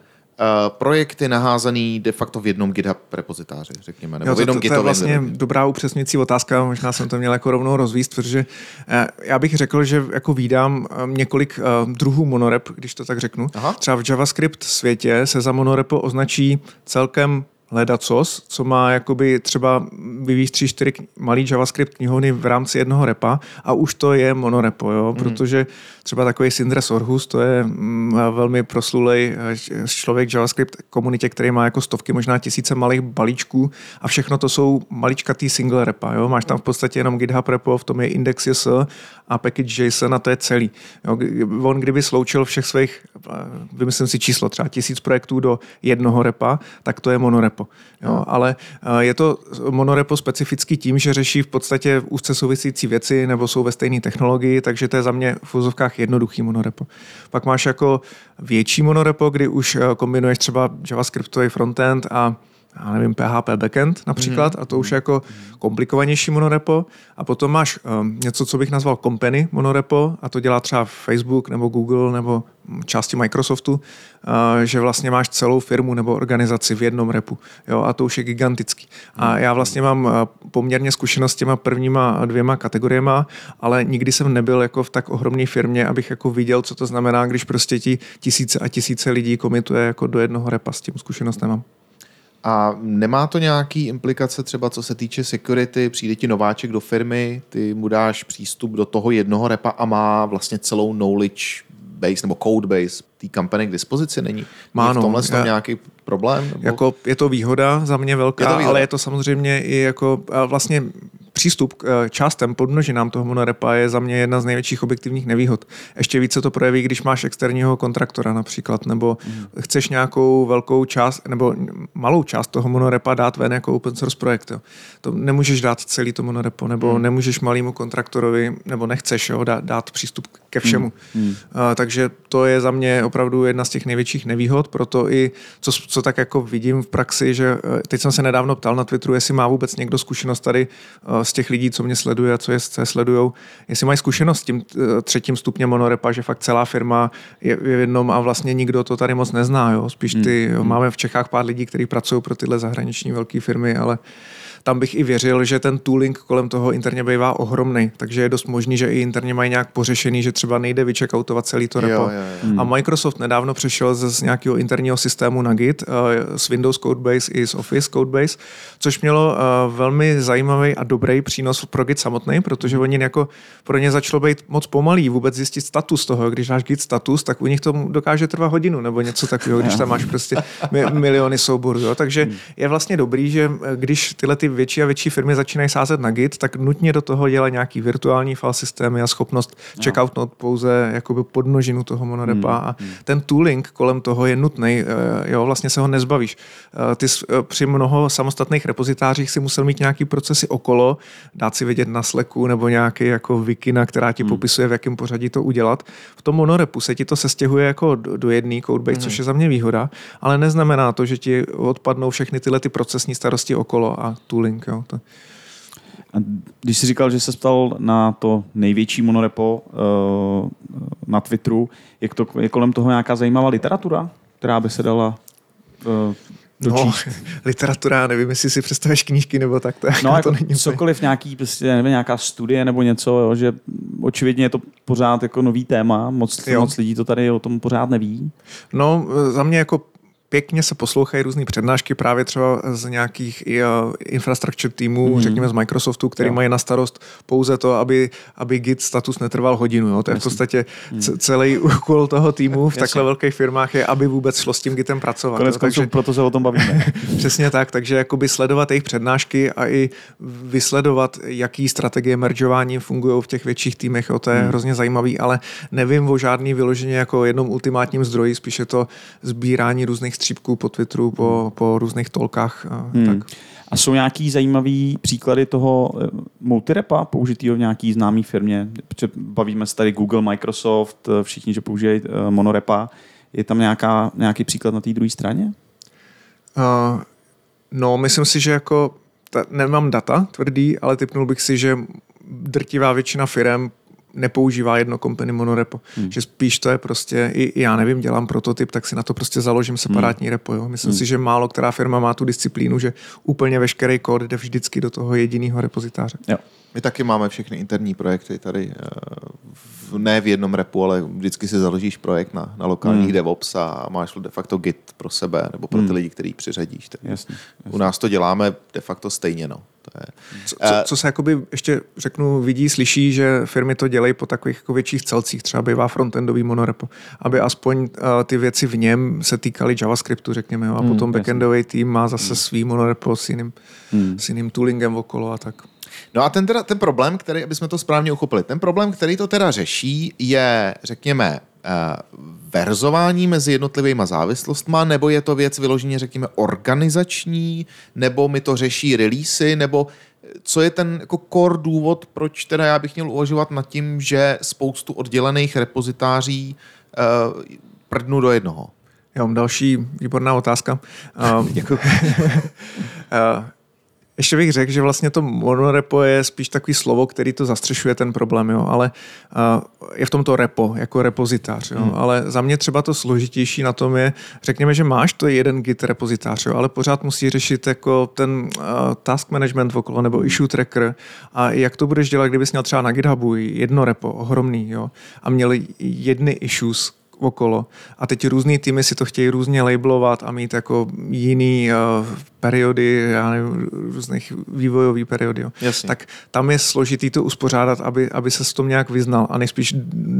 projekty naházený de facto v jednom GitHub repozitáři, řekněme, nebo jo, v jednom to, to, to je vlastně dobrá upřesňující otázka, možná jsem to měl jako rovnou rozvíst, protože uh, já bych řekl, že jako výdám um, několik uh, druhů monorep, když to tak řeknu. Aha. Třeba v JavaScript světě se za monorepo označí celkem ledacos, co má jakoby třeba vyvíjet tři, čtyři malý JavaScript knihovny v rámci jednoho repa a už to je monorepo, jo? Mm. protože třeba takový Sindres Orhus, to je mm, velmi proslulej eh, člověk JavaScript komunitě, který má jako stovky, možná tisíce malých balíčků a všechno to jsou maličkatý single repa. Jo? Máš tam v podstatě jenom GitHub repo, v tom je index.js a package JSON a to je celý. Jo? On kdyby sloučil všech svých, eh, vymyslím si číslo, třeba tisíc projektů do jednoho repa, tak to je monorepo. Jo? Ale eh, je to monorepo specifický tím, že řeší v podstatě úzce souvisící věci nebo jsou ve stejné technologii, takže to je za mě v úzovkách jednoduchý monorepo. Pak máš jako větší monorepo, kdy už eh, kombinuješ třeba JavaScriptový frontend a já nevím, PHP backend například, mm. a to už je jako komplikovanější monorepo. A potom máš um, něco, co bych nazval company monorepo, a to dělá třeba Facebook nebo Google nebo části Microsoftu, uh, že vlastně máš celou firmu nebo organizaci v jednom repu. Jo, a to už je gigantický. A já vlastně mám uh, poměrně zkušenost s těma prvníma dvěma kategoriema, ale nikdy jsem nebyl jako v tak ohromné firmě, abych jako viděl, co to znamená, když prostě ti tisíce a tisíce lidí komituje jako do jednoho repa. S tím zkušenost nemám. A nemá to nějaký implikace třeba co se týče security, přijde ti nováček do firmy, ty mu dáš přístup do toho jednoho repa a má vlastně celou knowledge base nebo code base té kampany k dispozici není? Má, v tomhle no, nějaký problém? Nebo? Jako je to výhoda za mě velká, je výhoda. ale je to samozřejmě i jako vlastně přístup k eh, částem podmnožinám toho monorepa je za mě jedna z největších objektivních nevýhod. Ještě více to projeví, když máš externího kontraktora například, nebo mm. chceš nějakou velkou část, nebo malou část toho monorepa dát ven jako open source projekt. Jo. To nemůžeš dát celý to monorepo, nebo mm. nemůžeš malému kontraktorovi, nebo nechceš jo, dát, dát přístup ke všemu. Mm. Mm. Uh, takže to je za mě opravdu jedna z těch největších nevýhod, proto i, co, co tak jako vidím v praxi, že eh, teď jsem se nedávno ptal na Twitteru, jestli má vůbec někdo zkušenost tady uh, z těch lidí, co mě sleduje a co je sledujou, jestli mají zkušenost s tím eh, třetím stupněm monorepa, že fakt celá firma je v jednom a vlastně nikdo to tady moc nezná. Jo? Spíš ty, hmm. máme v Čechách pár lidí, kteří pracují pro tyhle zahraniční velké firmy, ale tam bych i věřil, že ten tooling kolem toho interně bývá ohromný, takže je dost možný, že i interně mají nějak pořešený, že třeba nejde vyčekautovat celý to repo. Jo, jo, jo. A Microsoft nedávno přešel z nějakého interního systému na Git uh, z Windows Codebase i z Office Codebase, což mělo uh, velmi zajímavý a dobrý přínos pro Git samotný, protože oni jako pro ně začalo být moc pomalý vůbec zjistit status toho. Když máš Git status, tak u nich to dokáže trvat hodinu nebo něco takového, když tam máš prostě miliony souborů. Jo. Takže hmm. je vlastně dobrý, že eh, když tyhle ty větší a větší firmy začínají sázet na Git, tak nutně do toho dělají nějaký virtuální file systémy a schopnost no. checkoutnout pouze jakoby podnožinu toho monorepa. Hmm. A ten tooling kolem toho je nutný, eh, jo, vlastně se ho nezbavíš. Eh, ty eh, při mnoho samostatných repozitářích si musel mít nějaký procesy okolo, dát si vědět na Slacku nebo nějaký jako wikina, která ti hmm. popisuje, v jakém pořadí to udělat. V tom monorepu se ti to sestěhuje jako do jedné codebase, hmm. což je za mě výhoda, ale neznamená to, že ti odpadnou všechny tyhle ty procesní starosti okolo a tooling. Jo. To... A když jsi říkal, že se ptal na to největší monorepo uh, na Twitteru, je, to, je kolem toho nějaká zajímavá literatura, která by se dala uh, No, literatura, nevím, jestli si představíš knížky nebo tak. To, no, jako to není cokoliv, nějaký, prostě, nevím, nějaká studie nebo něco, jo, že očividně je to pořád jako nový téma, moc, moc lidí to tady o tom pořád neví. No, za mě jako pěkně se poslouchají různé přednášky právě třeba z nějakých uh, infrastructure týmů, mm. řekněme z Microsoftu, který jo. mají na starost pouze to, aby, aby Git status netrval hodinu. Jo. To je v podstatě mm. celý úkol toho týmu v takhle velkých firmách je, aby vůbec šlo s tím Gitem pracovat. Konec takže, proto se o tom bavíme. přesně tak, takže jakoby sledovat jejich přednášky a i vysledovat, jaký strategie mergeování fungují v těch větších týmech, jo, to je mm. hrozně zajímavý, ale nevím o žádný vyloženě jako jednom ultimátním zdroji, spíše to sbírání různých střípků po Twitteru, po, po různých tolkách. A, hmm. tak. a jsou nějaký zajímavý příklady toho eh, multirepa použitýho v nějaký známý firmě? Bavíme se tady Google, Microsoft, eh, všichni, že používají eh, monorepa. Je tam nějaká, nějaký příklad na té druhé straně? Uh, no, myslím si, že jako ta, nemám data tvrdý, ale typnul bych si, že drtivá většina firm nepoužívá jedno company monorepo. Hmm. Že spíš to je prostě, i, já nevím, dělám prototyp, tak si na to prostě založím separátní hmm. repo. Jo. Myslím hmm. si, že málo která firma má tu disciplínu, že úplně veškerý kód jde vždycky do toho jediného repozitáře. Jo. My taky máme všechny interní projekty tady, eh, ne v jednom repu, ale vždycky si založíš projekt na, na lokálních hmm. DevOps a máš de facto Git pro sebe nebo pro ty hmm. lidi, který přiřadíš. Tak jasně, jasně. U nás to děláme de facto stejně. No. To je, co, co, co se jakoby ještě řeknu, vidí, slyší, že firmy to dělají po takových jako větších celcích, třeba bývá frontendový monorepo, aby aspoň uh, ty věci v něm se týkaly JavaScriptu, řekněme, a hmm, potom backendový tým má zase hmm. svý monorepo s jiným, hmm. s jiným toolingem okolo a tak. No a ten, teda, ten problém, který, aby jsme to správně uchopili, ten problém, který to teda řeší, je, řekněme, eh, verzování mezi jednotlivými závislostma, nebo je to věc vyloženě, řekněme, organizační, nebo mi to řeší releasy, nebo eh, co je ten jako core důvod, proč teda já bych měl uvažovat nad tím, že spoustu oddělených repozitáří uh, prdnu do jednoho? Já mám další výborná otázka. Uh, jako, uh, ještě bych řekl, že vlastně to monorepo je spíš takový slovo, který to zastřešuje ten problém, jo, ale uh, je v tom to repo, jako repozitář, jo, hmm. ale za mě třeba to složitější na tom je, řekněme, že máš to jeden git repozitář, jo, ale pořád musí řešit jako ten uh, task management okolo nebo hmm. issue tracker a jak to budeš dělat, kdybys měl třeba na GitHubu jedno repo, ohromný, jo, a měl jedny issues, okolo. A teď různý týmy si to chtějí různě labelovat a mít jako jiný uh, periody, já nevím, různých vývojový periody. Jo. Tak tam je složitý to uspořádat, aby, aby se s tom nějak vyznal a nejspíš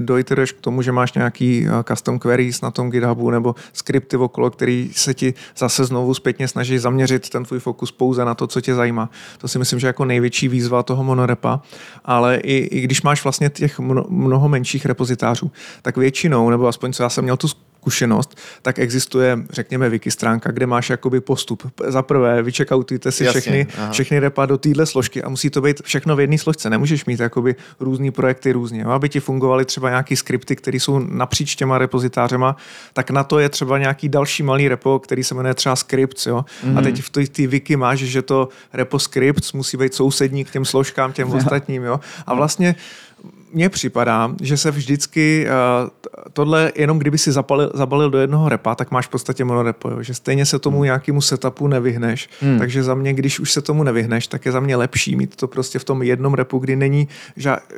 dojtereš k tomu, že máš nějaký uh, custom queries na tom GitHubu nebo skripty okolo, který se ti zase znovu zpětně snaží zaměřit ten tvůj fokus pouze na to, co tě zajímá. To si myslím, že jako největší výzva toho monorepa, ale i, i když máš vlastně těch mnoho menších repozitářů, tak většinou, nebo aspoň co já jsem měl tu zkušenost, tak existuje, řekněme, wiki stránka, kde máš jakoby postup. Za prvé, vyčekautujte si Jasně, všechny, všechny repa do téhle složky a musí to být všechno v jedné složce. Nemůžeš mít jakoby různý projekty různě. Aby ti fungovaly třeba nějaký skripty, které jsou napříč těma repozitářema, tak na to je třeba nějaký další malý repo, který se jmenuje třeba scripts. Jo? Mm-hmm. A mhm. teď v té wiki máš, že to repo scripts musí být sousední k těm složkám, těm ostatním. Jo? A vlastně mně připadá, že se vždycky uh, tohle, jenom kdyby si zapalil, zabalil do jednoho repa, tak máš v podstatě monorepo, jo? že stejně se tomu hmm. nějakému setupu nevyhneš. Hmm. Takže za mě, když už se tomu nevyhneš, tak je za mě lepší mít to prostě v tom jednom repu, kdy není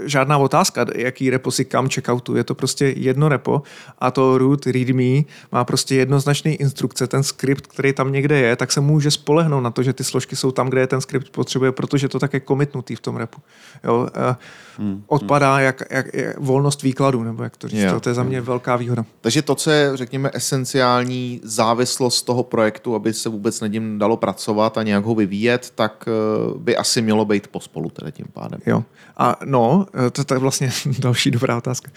žádná otázka, jaký repo si kam checkoutu. Je to prostě jedno repo a to root readme má prostě jednoznačný instrukce. Ten skript, který tam někde je, tak se může spolehnout na to, že ty složky jsou tam, kde je ten skript potřebuje, protože to tak je komitnutý v tom repu. Jo? Uh, hmm. Odpadá má jak, jak, jak volnost výkladu, nebo jak to říct. Jo. To, to je za mě velká výhoda. Takže to, co je, řekněme, esenciální závislost toho projektu, aby se vůbec nad ním dalo pracovat a nějak ho vyvíjet, tak eh, by asi mělo být pospolu teda tím pádem. Jo. A no, to, to je vlastně další dobrá otázka.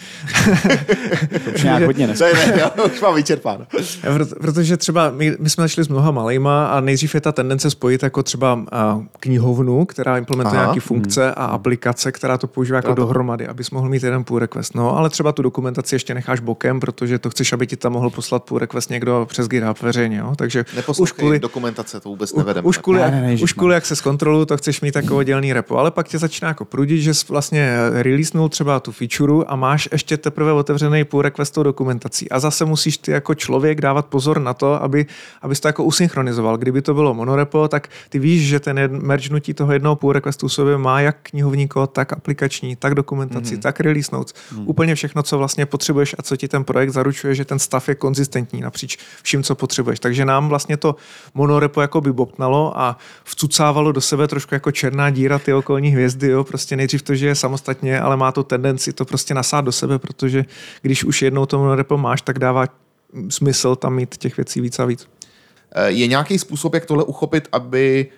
To už nějak hodně To dneska. je ne, já už mám vyčerpáno. Proto- Protože třeba my, my jsme začali s mnoha malejma a nejdřív je ta tendence spojit jako třeba a, knihovnu, která implementuje Aha. nějaké funkce a aplikace, která to používá jako to- dohromady, abys mohl mít jeden pull request. No, ale třeba tu dokumentaci ještě necháš bokem, protože to chceš, aby ti tam mohl poslat pull request někdo přes GitHub veřejně. Jo? Takže už kvůli, dokumentace, to vůbec nevedeme. už kvůli, Ne, ne, ne, už kvůli jak se zkontroluju, to chceš mít jako oddělený repo, ale pak tě začíná jako prudit, že jsi vlastně releasenul třeba tu feature a máš ještě teprve otevřený pull request tou dokumentací. A zase musíš ty jako člověk dávat pozor na to, aby, abys to jako usynchronizoval. Kdyby to bylo monorepo, tak ty víš, že ten mergenutí toho jednoho pull requestu sobě má jak knihovní kód, tak aplikační, tak mm-hmm. tak release notes. Mm. Úplně všechno, co vlastně potřebuješ a co ti ten projekt zaručuje, že ten stav je konzistentní napříč vším, co potřebuješ. Takže nám vlastně to monorepo jako by bobtnalo a vcucávalo do sebe trošku jako černá díra ty okolní hvězdy. Jo? Prostě nejdřív to, že je samostatně, ale má to tendenci to prostě nasát do sebe, protože když už jednou to monorepo máš, tak dává smysl tam mít těch věcí víc a víc. Eh, Je nějaký způsob, jak tohle uchopit, aby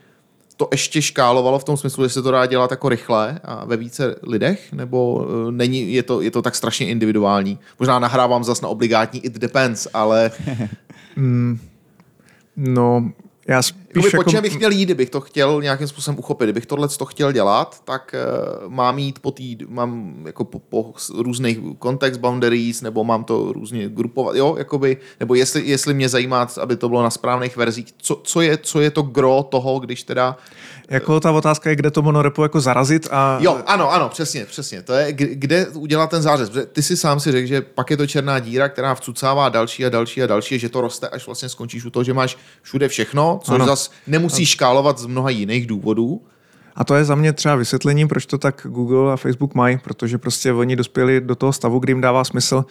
to ještě škálovalo v tom smyslu, že se to dá dělat jako rychle a ve více lidech, nebo eh, není, je to, je to tak strašně individuální? Možná nahrávám zas na obligátní it depends, ale No, já spíš po jako... čem bych měl jít, kdybych to chtěl nějakým způsobem uchopit. Kdybych tohle to chtěl dělat, tak uh, mám jít po tý, mám jako po, po různých context boundaries, nebo mám to různě grupovat, jo, jakoby, nebo jestli, jestli mě zajímá, aby to bylo na správných verzích, co, co, je, co je to gro toho, když teda Jako ta otázka je, kde to monorepo jako zarazit a... Jo, ano, ano, přesně, přesně. To je, kde udělat ten zářez. Ty si sám si řekl, že pak je to černá díra, která vcucává další a další a další, že to roste, až vlastně skončíš u toho, že máš všude všechno, což Ano. Zas nemusíš škálovat z mnoha jiných důvodů. A to je za mě třeba vysvětlením, proč to tak Google a Facebook mají, protože prostě oni dospěli do toho stavu, kdy jim dává smysl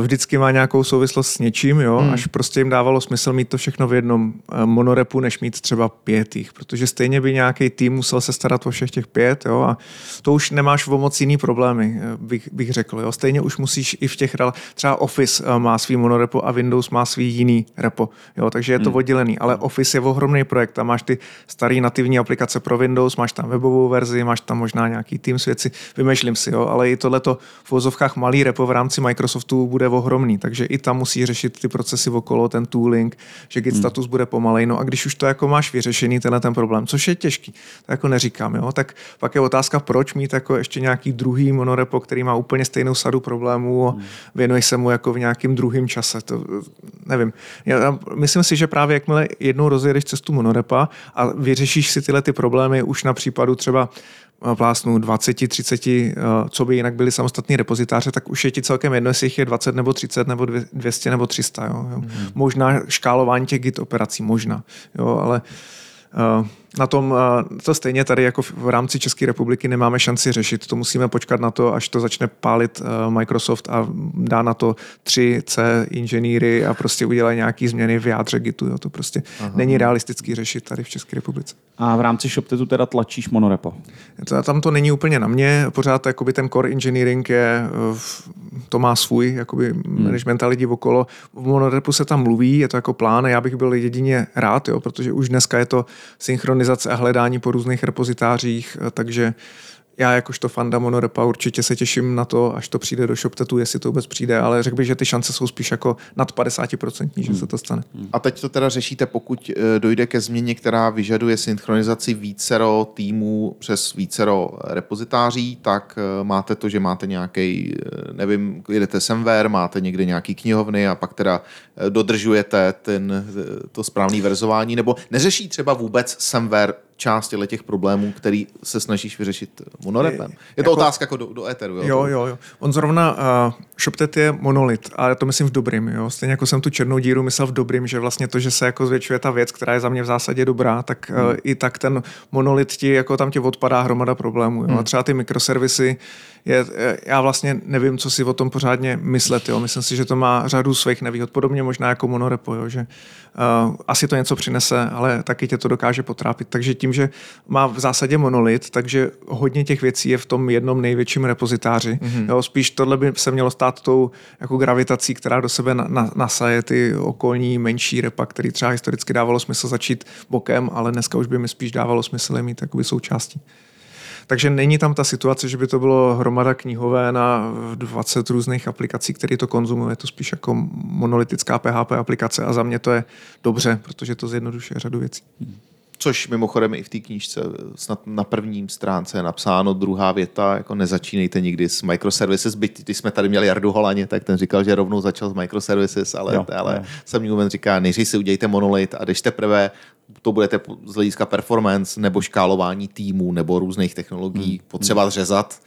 vždycky má nějakou souvislost s něčím, jo, hmm. až prostě jim dávalo smysl mít to všechno v jednom eh, monorepu, než mít třeba pět jich, protože stejně by nějaký tým musel se starat o všech těch pět, jo, a to už nemáš o moc jiný problémy, eh, bych, bych řekl, jo. Stejně už musíš i v těch, třeba Office eh, má svý monorepo a Windows má svý jiný repo, jo, takže je to oddělený, ale Office je ohromný projekt, tam máš ty staré nativní aplikace pro Windows, máš tam webovou verzi, máš tam možná nějaký Teams věci, vymýšlím si, jo, ale i tohleto v vozovkách malý repo v rámci Microsoftu bude ohromný, takže i tam musí řešit ty procesy okolo, ten tooling, že Git status bude pomalej, no a když už to jako máš vyřešený, tenhle ten problém, což je těžký, to jako neříkám, jo, tak pak je otázka, proč mít jako ještě nějaký druhý monorepo, který má úplně stejnou sadu problémů a věnuješ se mu jako v nějakým druhém čase, to nevím. Já, myslím si, že právě jakmile jednou rozjedeš cestu monorepa a vyřešíš si tyhle ty problémy už na případu třeba plásnu 20, 30, eh, co by jinak byly samostatní repozitáře, tak už je ti celkem jedno, jestli jich je 20 nebo 30 nebo dvě- 200 nebo 300. Jo, jo. Možná škálování těch git operací, možná. Jo, ale eh, na tom eh, to stejně tady jako v rámci České republiky nemáme šanci řešit. To musíme počkat na to, až to začne pálit eh, Microsoft a dá na to 3C inženýry a prostě udělá nějaký změny v jádře Gitu. Jo. To prostě Aha. není realistický řešit tady v České republice. A v rámci ShopTetu teda tlačíš monorepo. To, tam to není úplně na mě, pořád jakoby ten core engineering je, eh, to má svůj jakoby hmm. management a lidi okolo. V monorepu se tam mluví, je to jako plán a já bych byl jedině rád, jo, protože už dneska je to synchronizace a hledání po různých repozitářích, eh, takže já jakožto fanda monorepa určitě se těším na to, až to přijde do ShopTetu, jestli to vůbec přijde, ale řekl bych, že ty šance jsou spíš jako nad 50%, že se to stane. A teď to teda řešíte, pokud eh, dojde ke změně, která vyžaduje synchronizaci vícero týmů přes vícero repozitáří, tak eh, máte to, že máte nějaký, nevím, jedete semver, máte někde nějaký knihovny a pak teda dodržujete ten, eh, to správné verzování, nebo neřeší třeba vůbec semver část těch problémů, který se snažíš vyřešit monorepem. Je to Jako- otázka jako do, do éteru. Jo, Jo, jo, jo. On zrovna, uh, ShopTet je monolit, a já to myslím v dobrým, jo. Stejně jako jsem tu černou díru myslel v dobrým, že vlastně to, že se jako zvětšuje ta věc, která je za mě v zásadě dobrá, tak uh, i tak ten monolit ti, jako tam ti odpadá hromada problémů, jo. A třeba ty mikroservisy, je, já vlastně nevím, co si o tom pořádně myslet. Jo. Myslím si, že to má řadu svých nevýhod. Podobně možná jako monorepo, jo, že uh, asi to něco přinese, ale taky tě to dokáže potrápit. Takže tím, že má v zásadě monolit, takže hodně těch věcí je v tom jednom největším repozitáři. Mm-hmm. Jo, spíš tohle by se mělo stát tou jako gravitací, která do sebe na, na, nasaje ty okolní menší repa, který třeba historicky dávalo smysl začít bokem, ale dneska už by mi spíš dávalo smysl je mít součástí. Takže není tam ta situace, že by to bylo hromada knihové na 20 různých aplikací, které to konzumuje. Je to spíš jako monolitická PHP aplikace a za mě to je dobře, protože to zjednodušuje řadu věcí. Což mimochodem i v té knížce snad na prvním stránce je napsáno druhá věta, jako nezačínejte nikdy s microservices, byť když jsme tady měli Jardu Holaně, tak ten říkal, že rovnou začal s microservices, ale, jo, ale Sam Newman říká, nejdřív si udějte monolit a když teprve to budete z hlediska performance nebo škálování týmů nebo různých technologií hmm. potřeba řezat,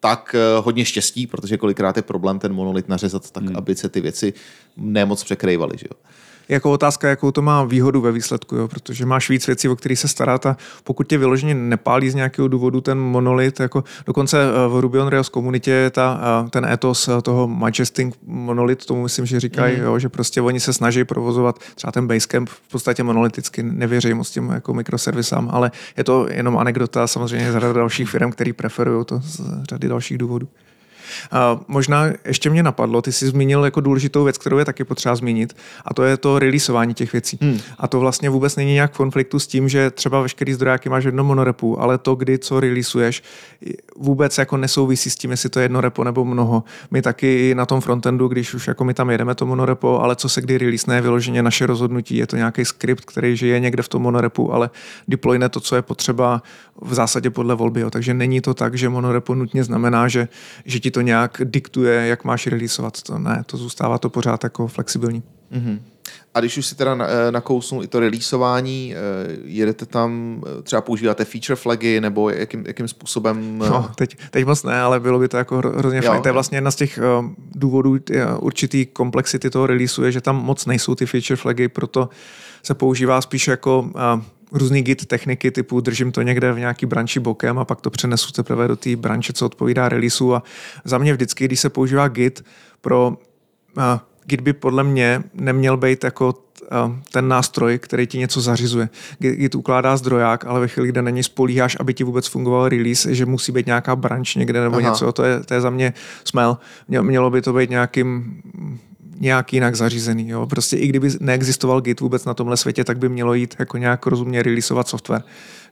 tak eh, hodně štěstí, protože kolikrát je problém ten monolit nařezat tak, hmm. aby se ty věci nemoc překrývaly. Že jo? Jako otázka, jakou to má výhodu ve výsledku, jo? protože máš víc věcí, o kterých se starat a pokud tě vyloženě nepálí z nějakého důvodu ten monolit, jako dokonce eh, v Ruby on Rails komunitě ta, eh, ten etos eh, toho Majestic monolit, tomu myslím, že říkají, mm. jo, že prostě oni se snaží provozovat třeba ten Basecamp v podstatě monoliticky, nevěří moc těm jako mikroservisám, ale je to jenom anekdota, samozřejmě z řada dalších firm, který preferují to z řady dalších důvodů. A možná ještě mě napadlo, ty jsi zmínil jako důležitou věc, kterou je taky potřeba zmínit, a to je to releaseování těch věcí. Hmm. A to vlastně vůbec není nějak v konfliktu s tím, že třeba veškerý zdrojáky máš v jednom monorepu, ale to, kdy co releaseuješ, vůbec jako nesouvisí s tím, jestli to je jedno repo nebo mnoho. My taky na tom frontendu, když už jako my tam jedeme to monorepo, ale co se kdy release, je vyloženě naše rozhodnutí, je to nějaký skript, který žije někde v tom monorepu, ale deployne to, co je potřeba v zásadě podle volby. Jo. Takže není to tak, že monorepo nutně znamená, že, že ti to nějak diktuje, jak máš releaseovat. To ne, to zůstává to pořád jako flexibilní. Mm-hmm. A když už si teda eh, nakousnul i to releaseování, eh, jedete tam, eh, třeba používáte feature flagy, nebo jakým, jakým způsobem? No, teď, teď moc ne, ale bylo by to jako hrozně fajn. To je vlastně jedna z těch důvodů určitý komplexity toho releaseu, je, že tam moc nejsou ty feature flagy, proto se používá spíš jako různý git techniky typu držím to někde v nějaký branči bokem a pak to přenesu teprve do té branče, co odpovídá releaseu a za mě vždycky, když se používá git pro uh, Git by podle mě neměl být jako ten nástroj, který ti něco zařizuje. Git ukládá zdroják, ale ve chvíli, kde na něj spolíháš, aby ti vůbec fungoval release, že musí být nějaká branch někde nebo Aha. něco, to je, to je za mě smel. Mělo by to být nějakým nějak jinak zařízený. Jo. Prostě i kdyby neexistoval Git vůbec na tomhle světě, tak by mělo jít jako nějak rozumně releaseovat software.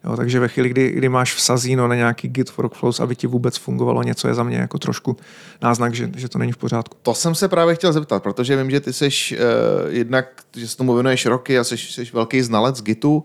Jo, takže ve chvíli, kdy, kdy máš vsazíno na nějaký Git workflows, aby ti vůbec fungovalo něco, je za mě jako trošku náznak, že, že to není v pořádku. To jsem se právě chtěl zeptat, protože vím, že ty jsi uh, jednak, že se tomu věnuješ roky a jsi, jsi velký znalec Gitu. Uh,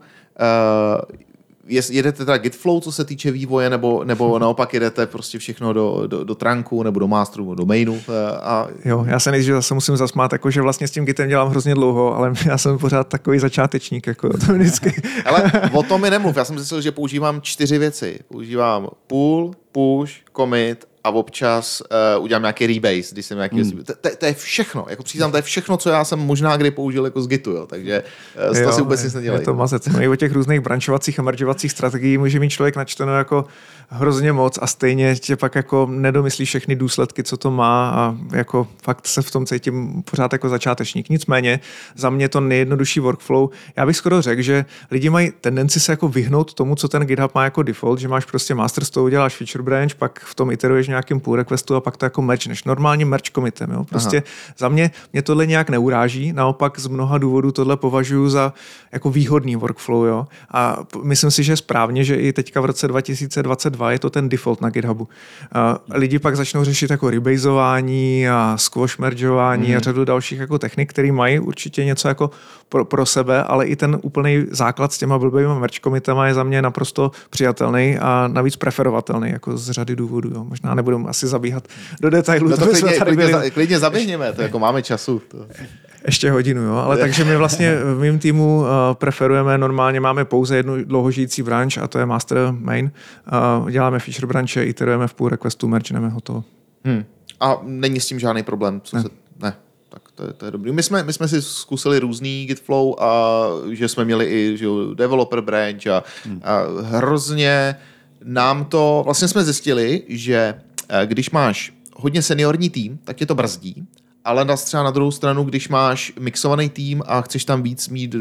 jedete teda Gitflow, co se týče vývoje, nebo, nebo naopak jedete prostě všechno do, do, do trunku, nebo do masteru, nebo do mainu? Eh, a... Jo, já se nejdřív zase musím zasmát, jako, že vlastně s tím Gitem dělám hrozně dlouho, ale já jsem pořád takový začátečník, jako to vždycky. ale o tom mi nemluv, já jsem myslel, že používám čtyři věci. Používám pull, push, commit a občas uh, udělám nějaký rebase, když jsem nějaký... Hmm. To, to, to, je všechno, jako přiznám, to je všechno, co já jsem možná kdy použil jako z Gitu, jo, takže uh, jo, to si vůbec nic nedělej. Je to mazec. No i o těch různých brančovacích a mergeovacích strategií může mít člověk načteno jako hrozně moc a stejně tě pak jako nedomyslí všechny důsledky, co to má a jako fakt se v tom cítím pořád jako začátečník. Nicméně za mě to nejjednodušší workflow. Já bych skoro řekl, že lidi mají tendenci se jako vyhnout tomu, co ten GitHub má jako default, že máš prostě master z toho uděláš feature branch, pak v tom iteruješ nějakým pull requestu a pak to jako merge, než normálně merge commitem. Jo? Prostě Aha. za mě, mě tohle nějak neuráží, naopak z mnoha důvodů tohle považuji za jako výhodný workflow. Jo? A myslím si, že správně, že i teďka v roce 2022 je to ten default na GitHubu. A lidi pak začnou řešit jako rebasování a squash mergeování mm. a mhm. řadu dalších jako technik, které mají určitě něco jako pro, pro sebe, ale i ten úplný základ s těma blbými merge commitama je za mě naprosto přijatelný a navíc preferovatelný jako z řady důvodů. Jo. Možná nebudeme asi zabíhat do detailů. No to klidně, klidně, byli... klidně zaběhneme, to jako máme času. To. Ještě hodinu, jo. Ale takže my vlastně v mém týmu uh, preferujeme, normálně máme pouze jednu dlouhožijící branch a to je master main. Uh, děláme feature branche, iterujeme v pull requestu, mergeneme hotovo. Hmm. A není s tím žádný problém? Co ne. Se... ne. To je, to je dobrý. My jsme, my jsme si zkusili různý Gitflow a že jsme měli i že jo, developer branch a, hmm. a hrozně nám to, vlastně jsme zjistili, že Eh, Když máš hodně seniorní tým, tak tě to brzdí, ale na třeba na druhou stranu, když máš mixovaný tým a chceš tam víc mít eh,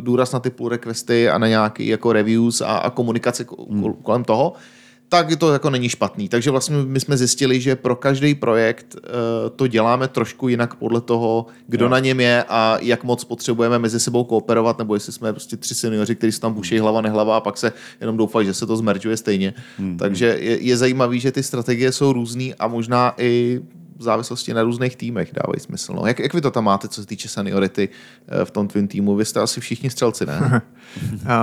důraz na ty pull requesty a na nějaký jako reviews a, a komunikaci ko- kolem toho, tak to jako není špatný. Takže vlastně my jsme zjistili, že pro každý projekt uh, to děláme trošku jinak podle toho, kdo jo. na něm je a jak moc potřebujeme mezi sebou kooperovat, nebo jestli jsme prostě tři seniori, kteří se tam buší hlava nehlava a pak se jenom doufají, že se to zmeržuje stejně. Hmm. Takže je, je zajímavý, že ty strategie jsou různý a možná i v závislosti na různých týmech dávají smysl. No. Jak, jak vy to tam máte, co se týče seniority eh, v tom tvým týmu? Vy jste asi všichni střelci, ne?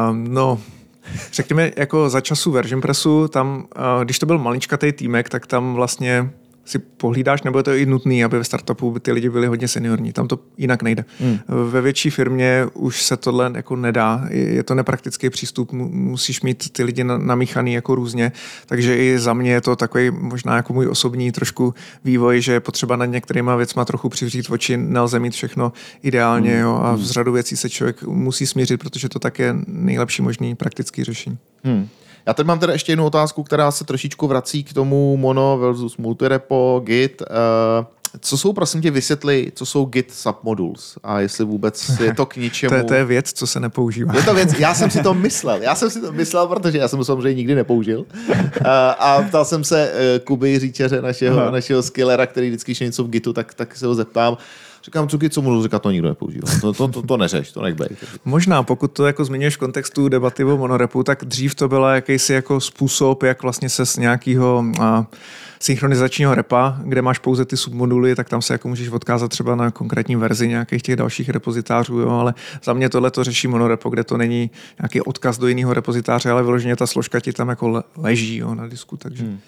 Um, no, řekněme, jako za času Version Pressu, tam, uh, když to byl maličkatý týmek, tak tam vlastně si pohlídáš, nebo je to i nutný, aby ve startupu ty lidi byli hodně seniorní. Tam to jinak nejde. Hmm. Ve větší firmě už se tohle jako nedá. Je to nepraktický přístup, mu- musíš mít ty lidi na- namíchaný jako různě. Takže i za mě je to takový možná jako můj osobní trošku vývoj, že je potřeba nad některýma věcma trochu přivřít oči, nelze mít všechno ideálně jo, a z řadu věcí se člověk musí smířit, protože to tak je nejlepší možný praktický řešení. Hmm. Já teď mám teda ještě jednu otázku, která se trošičku vrací k tomu mono versus multirepo, git. Uh, co jsou, prosím tě, vysvětli, co jsou git submodules a jestli vůbec je to k ničemu. To je, to je věc, co se nepoužívá. Je to věc, já jsem si to myslel, já jsem si to myslel, protože já jsem to samozřejmě nikdy nepoužil. Uh, a ptal jsem se uh, Kuby Říčaře, našeho, našeho skillera, který vždycky, když je něco v Gitu, tak, tak se ho zeptám. Říkám, co git, co modul, říká, to nikdo nepoužívá. To, to, to, to neřeš, to nech bejt. Možná, pokud to jako zmiňuješ v kontextu debaty o monorepu, tak dřív to byla jakýsi jako způsob, jak vlastně se z nějakého synchronizačního repa, kde máš pouze ty submoduly, tak tam se jako můžeš odkázat třeba na konkrétní verzi nějakých těch dalších repozitářů, jo, ale za mě tohle to řeší monorepo, kde to není nějaký odkaz do jiného repozitáře, ale vyloženě ta složka ti tam jako le- leží jo, na disku, takže... Hmm.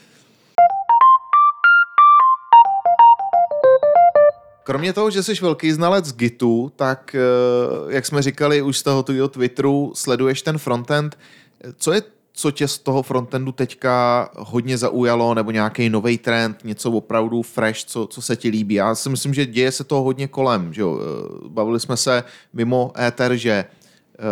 Kromě toho, že jsi velký znalec Gitu, tak eh, jak jsme říkali už z toho tvýho Twitteru, sleduješ ten frontend. Co je co tě z toho frontendu teďka hodně zaujalo, nebo nějaký nový trend, něco opravdu fresh, co, co se ti líbí? Já si myslím, že děje se toho hodně kolem. Že jo? Eh, Bavili jsme se mimo éter, že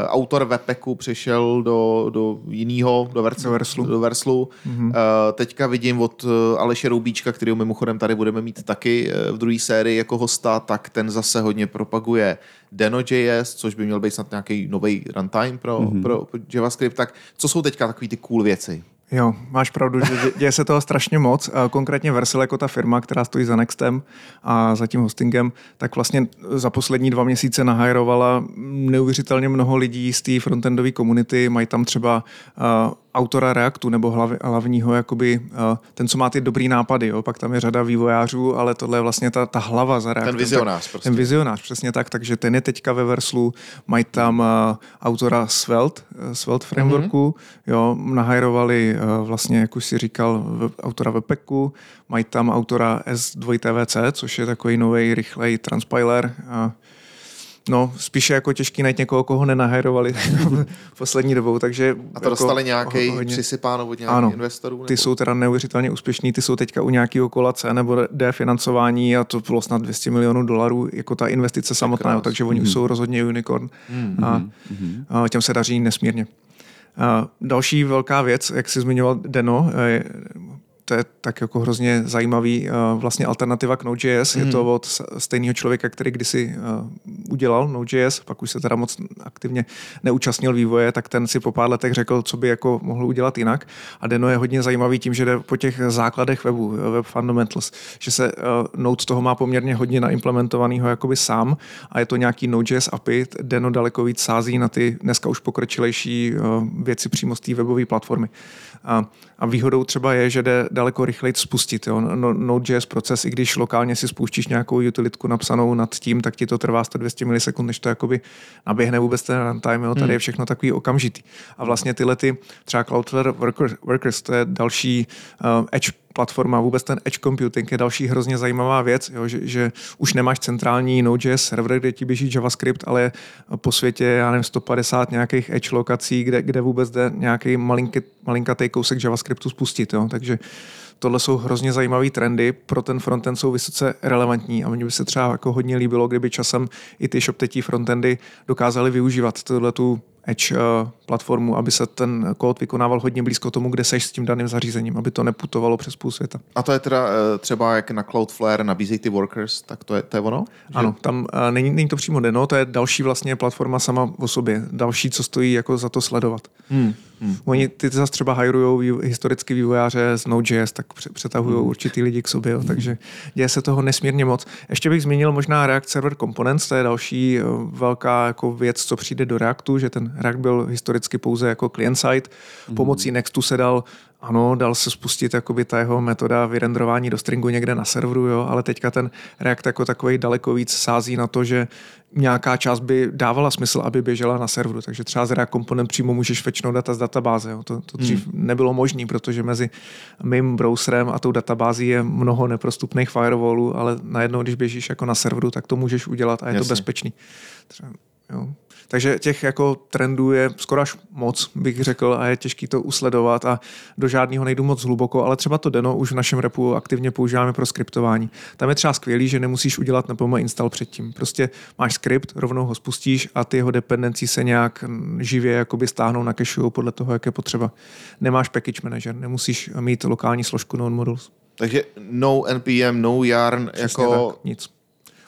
autor Wepeku přešel do, do jiného, do, Verslu, Do Verslu. Do Verslu. Mm-hmm. Teďka vidím od eh, Aleše Roubíčka, kterého mimochodem tady budeme mít taky eh, v druhé sérii jako hosta, tak ten zase hodně propaguje Deno.js, což by měl být snad nějaký nový runtime pro, mm-hmm. pro, pro JavaScript. Tak co jsou teďka takové ty cool věci? Jo, máš pravdu, že dě- děje se toho strašně moc. Konkrétně Versil jako ta firma, která stojí za Nextem a za tím hostingem, tak vlastně za poslední dva měsíce nahajrovala neuvěřitelně mnoho lidí z té frontendové komunity. Mají tam třeba uh, autora Reactu nebo hlavního, jakoby, uh, ten, co má ty dobrý nápady. Jo? Pak tam je řada vývojářů, ale tohle je vlastně ta, ta hlava za Reactem. vizionář Tak, prostě. Ten vizionář, přesně tak. Takže ten je teďka ve Verslu. Mají tam uh, autora Svelte, uh, Svelte frameworku. Mm-hmm. Jo, nahajrovali vlastně, jak už si říkal, autora Wepeku. Mají tam autora S2TVC, což je takový nový rychlej transpiler. Uh, No, spíše jako těžký najít někoho, koho nenahajrovali poslední dobou, takže... A to dostali nějaký jako hodně- přisypáno od nějakých Ano, investorů? ty nebo- jsou teda neuvěřitelně úspěšní, ty jsou teďka u nějakého kola C nebo D financování a to bylo snad 200 milionů dolarů jako ta investice samotná, jo, takže oni už jsou rozhodně unicorn a, a těm se daří nesmírně. Další velká věc, jak jsi zmiňoval Deno, to je tak jako hrozně zajímavý uh, vlastně alternativa k Node.js. Mm. Je to od s- stejného člověka, který kdysi uh, udělal Node.js, pak už se teda moc aktivně neúčastnil vývoje, tak ten si po pár letech řekl, co by jako mohl udělat jinak. A Deno je hodně zajímavý tím, že jde po těch základech webu, web fundamentals, že se Node z toho má poměrně hodně naimplementovaného jakoby sám a je to nějaký Node.js API. Deno daleko víc sází na ty dneska už pokročilejší věci přímo z té webové platformy. A, a výhodou třeba je, že jde daleko rychleji spustit. Jo. No, Node.js proces, i když lokálně si spouštíš nějakou utilitku napsanou nad tím, tak ti to trvá 100-200 milisekund, než to jakoby naběhne vůbec ten runtime. Jo. Tady je všechno takový okamžitý. A vlastně tyhle ty třeba Cloudflare Workers, Workers to je další uh, edge platforma, vůbec ten edge computing je další hrozně zajímavá věc, jo, že, že už nemáš centrální Node.js server, kde ti běží JavaScript, ale po světě, já nevím, 150 nějakých edge lokací, kde, kde vůbec jde nějaký malinký, malinkatý kousek JavaScriptu spustit. Jo. Takže tohle jsou hrozně zajímavé trendy, pro ten frontend jsou vysoce relevantní a mně by se třeba jako hodně líbilo, kdyby časem i ty ShopTetí frontendy dokázali využívat tuhle tu Edge uh, platformu, aby se ten kód vykonával hodně blízko tomu, kde seš s tím daným zařízením, aby to neputovalo přes půl světa. A to je teda eh, třeba jak na Cloudflare nabízejí ty workers, tak to je, to je ono? Že- Ano, tam uh, není, není to přímo Deno, to je další vlastně platforma sama o sobě. Další, co stojí jako za to sledovat. Hmm. Hmm. Oni ty zase třeba hirujou vý, historicky vývojáře z Node.js, tak pře- přetahují Hmm. určitý lidi k sobě, jo, takže děje se toho nesmírně moc. Ještě bych zmínil možná React Server Components, to je další eh, velká jako věc, co přijde do Reactu, že ten React byl historicky pouze jako client-side. Hmm. Pomocí Nextu se dal ano, dal se spustit jakoby ta jeho metoda vyrenderování do stringu někde na serveru, jo, ale teďka ten React jako takový daleko víc sází na to, že nějaká část by dávala smysl, aby běžela na serveru. Takže třeba z React Component přímo můžeš fetchnout data z databáze. Jo. To, to dřív hmm. nebylo možné, protože mezi mým browserem a tou databází je mnoho neprostupných firewallů, ale najednou, když běžíš jako na serveru, tak to můžeš udělat a je Jasně. to bezpečný. Třeba, jo. Takže těch jako trendů je skoro až moc, bych řekl, a je těžký to usledovat a do žádného nejdu moc hluboko, ale třeba to Deno už v našem repu aktivně používáme pro skriptování. Tam je třeba skvělý, že nemusíš udělat nepomo install předtím. Prostě máš skript, rovnou ho spustíš a ty jeho dependencí se nějak živě jakoby stáhnou na cache podle toho, jak je potřeba. Nemáš package manager, nemusíš mít lokální složku node modules. Takže no NPM, no yarn, Přesně jako... tak, nic.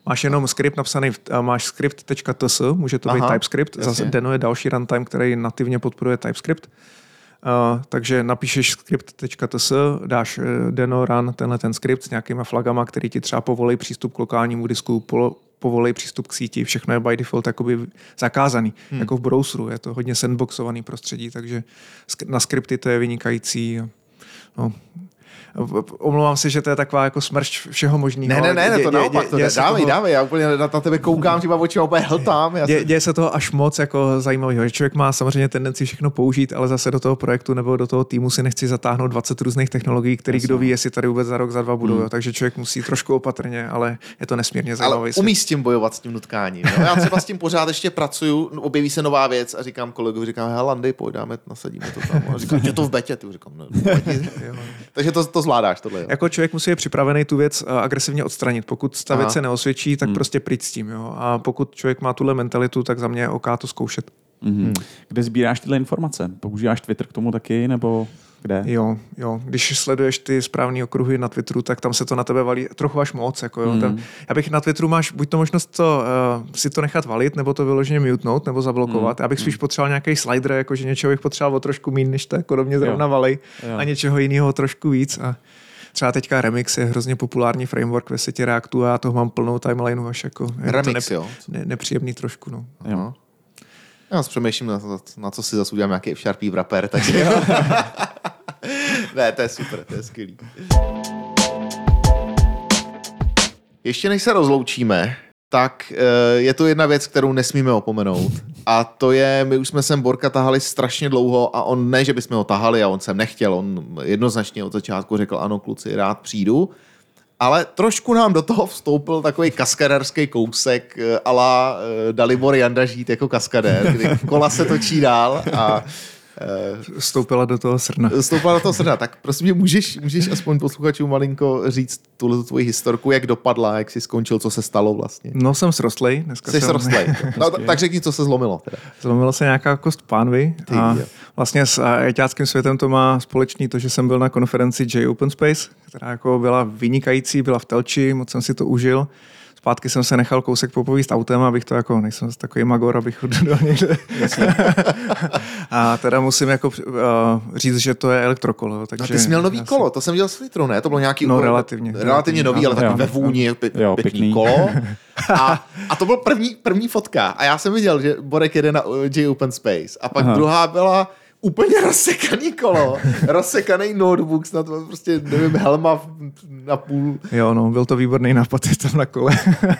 Máš jenom skript napsaný, v- máš script.ts, může to být Aha, TypeScript, jasně. zase Deno je další runtime, který nativně podporuje TypeScript. Uh, takže napíšeš script.ts, dáš eh, Deno run tenhle ten skript s nějakýma flagama, který ti třeba povolí přístup k lokálnímu disku, polo, povolí přístup k síti, všechno je by default jakoby zakázaný, hmm. jako v browseru, je to hodně sandboxovaný prostředí, takže na skripty to je vynikající. No, Omlouvám se, že to je taková jako smršť všeho možného. Ne, ne, ne, ne, to naopak, to ne, se dávej, toho- dávej, já úplně na, na tebe koukám, těma očima úplně hltám. Dě, děje se toho až moc jako zajímavého, že člověk má samozřejmě tendenci všechno použít, ale zase do toho projektu nebo do toho týmu si nechci zatáhnout 20 různých technologií, který kdo ví, jestli tady vůbec za rok, za dva budou. Hmm. Takže člověk musí trošku opatrně, ale je to nesmírně Ale svět. umí s tím bojovat, s tím nutkáním. No, já třeba s tím pořád ještě pracuju, no, objeví se nová věc a říkám kolegovi, říkám, hele, Landy, pojď, dáme, nasadíme to tam. A říkám, že to v betě, ty říkám, no, nevadí. Takže to, to zvládáš, tohle, jo. Jako člověk musí být připravený tu věc eh, agresivně odstranit. Pokud ta Aha. věc se neosvědčí, tak hmm. prostě pryč s tím. Jo? A pokud člověk má tuhle mentalitu, tak za mě je OK to zkoušet. Mhm. Kde sbíráš tyhle informace? Používáš Twitter k tomu taky, nebo kde? Jo, jo. Když sleduješ ty správné okruhy na Twitteru, tak tam se to na tebe valí trochu až moc. Jako, jo. Mm. Ten, já bych na Twitteru máš buď to možnost to, uh, si to nechat valit, nebo to vyloženě mutnout, nebo zablokovat. Mm. Já bych spíš potřeboval nějaký slider, jako že něčeho bych potřeboval o trošku méně, než to jako do mě zrovna Jo. valej, Jo. a něčeho jiného trošku víc. A třeba teďka Remix je hrozně populární framework ve světě Reactu a já toho mám plnou timelineu až jako Remix, to jo. ne, nepříjemný trošku. No. Jo. Já si přemýšlím, na, to, na co si zase udělám nějaký F-Sharpy wrapper, takže ne, to je super, to je skvělý. Ještě než se rozloučíme, tak eh, je to jedna věc, kterou nesmíme opomenout. A to je, my už jsme sem Borka tahali strašně dlouho a on ne, že bychom ho tahali a on sem nechtěl, on jednoznačně od začátku řekl, ano kluci, rád přijdu. Ale trošku nám do toho vstoupil takový kaskaderský kousek eh, ala eh, Dalibor Janda žít jako kaskadér, kdy kola se točí dál a eh, Vstoupila do toho srna. Stoupla do toho srna, tak prosím tě, můžeš, můžeš aspoň posluchačům malinko říct tuhle tvoji historku, jak dopadla, jak jsi skončil, co se stalo vlastně. No jsem srostlej. Dneska Jsi jsem, srostlej. No, tak- tak řekni, co se zlomilo. Teda. Zlomila se nějaká kost pánvy Ty a jo. vlastně s ajťáckým světem to má společný to, že jsem byl na konferenci J Open Space, která jako byla vynikající, byla v Telči, moc jsem si to užil. Zpátky jsem se nechal kousek popovíst autem, abych to jako, nejsem takový magor, abych dal někde. a teda musím jako uh, říct, že to je elektrokolo. No, Takže ty jsi měl nový kolo, to jsem dělal s Litrou, ne? To bylo nějaký No, úplně- relativně. relativně nový, ale Jo, takový jo. ve vůni, Jo, pěkný, pěkný. kolo. A, a to byl první, první fotka. A já jsem viděl, že Borek jede na uh, J Open Space. A pak Aha. druhá byla úplně rozsekaný kolo, rozsekaný notebook, snad prostě, nevím, helma na půl. Jo, no, byl to výborný nápad, je tam na kole.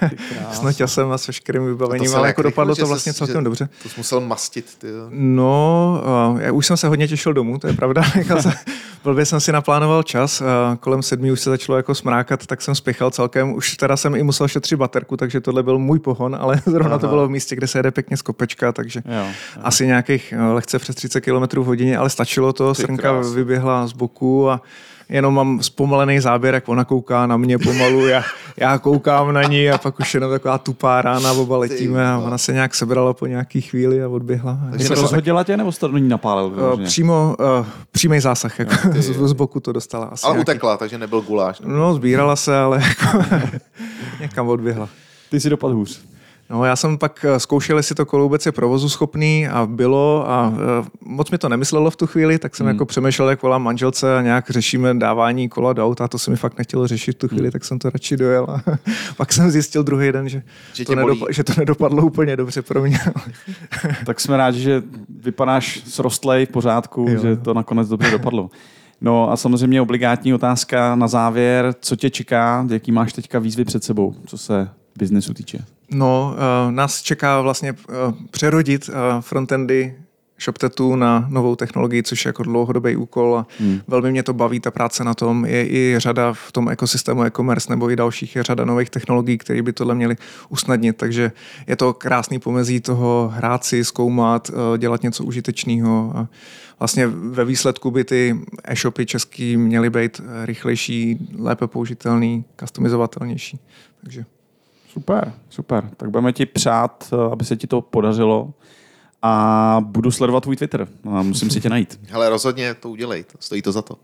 s noťasem a s veškerým vybavením, ale jak jako dopadlo to vlastně celkem že- dobře. To jsi musel mastit. Ty. jo. No, já už jsem se hodně těšil domů, to je pravda. Blbě jsem si naplánoval čas, kolem sedmi už se začalo jako smrákat, tak jsem spěchal celkem. Už teda jsem i musel šetřit baterku, takže tohle byl můj pohon, ale zrovna Aha. to bylo v místě, kde se jede pěkně z kopečka, takže Jo. asi nějakých uh, lehce přes 30 km v hodině, ale stačilo to, Ty srnka krás. vyběhla z boku a jenom mám zpomalený záběr, jak ona kouká na mě pomalu, já, já koukám na ní a pak už jenom taková tupá rána, oba letíme a ona se nějak sebrala po nějaký chvíli a odběhla. Takže se rozhodila tě, nebo jsi to do ní napálil? Uh, vyloženě? přímo uh, přímý zásah, jako z, z boku to dostala. Asi Ale nějaký- utekla, takže nebyl guláš. No, sbírala se, ale jako někam odběhla. Ty si dopad hůř. No, já jsem pak eh, zkoušel, jestli to kolo vůbec je provozu schopný a bylo a uh, moc mi to nemyslelo v tu chvíli, tak jsem hmm. jako přemýšlel, jak volám manželce a nějak řešíme dávání kola do auta, to se mi fakt nechtělo řešit v tu chvíli, hmm. tak jsem to radši dojel a pak jsem zjistil druhý den, že, Že to, nedopa- že to nedopadlo úplně dobře pro mě. Tak jsme rádi, že vypadáš srostlej v pořádku, Jo, že to nakonec dobře dopadlo. No a samozřejmě obligátní otázka na závěr, co tě čeká, jaký máš teďka výzvy před sebou, co se biznesu týče. No, uh, nás čeká vlastně uh, přerodit uh, frontendy ShopTetu na novou technologii, což je jako dlouhodobý úkol a hmm. velmi mě to baví, ta práce na tom. Je i řada v tom ekosystému e-commerce nebo i dalších, je řada nových technologií, které by tohle měly usnadnit, takže je to krásný pomezí toho hrát si, zkoumat, dělat něco užitečného a vlastně ve výsledku by ty e-shopy český měly být rychlejší, lépe použitelný, customizovatelnější. Takže Super, super. Tak budeme ti přát, eh, aby se ti to podařilo a budu sledovat tvůj Twitter. A musím si tě najít. Hele, rozhodně to udělej, to stojí to za to.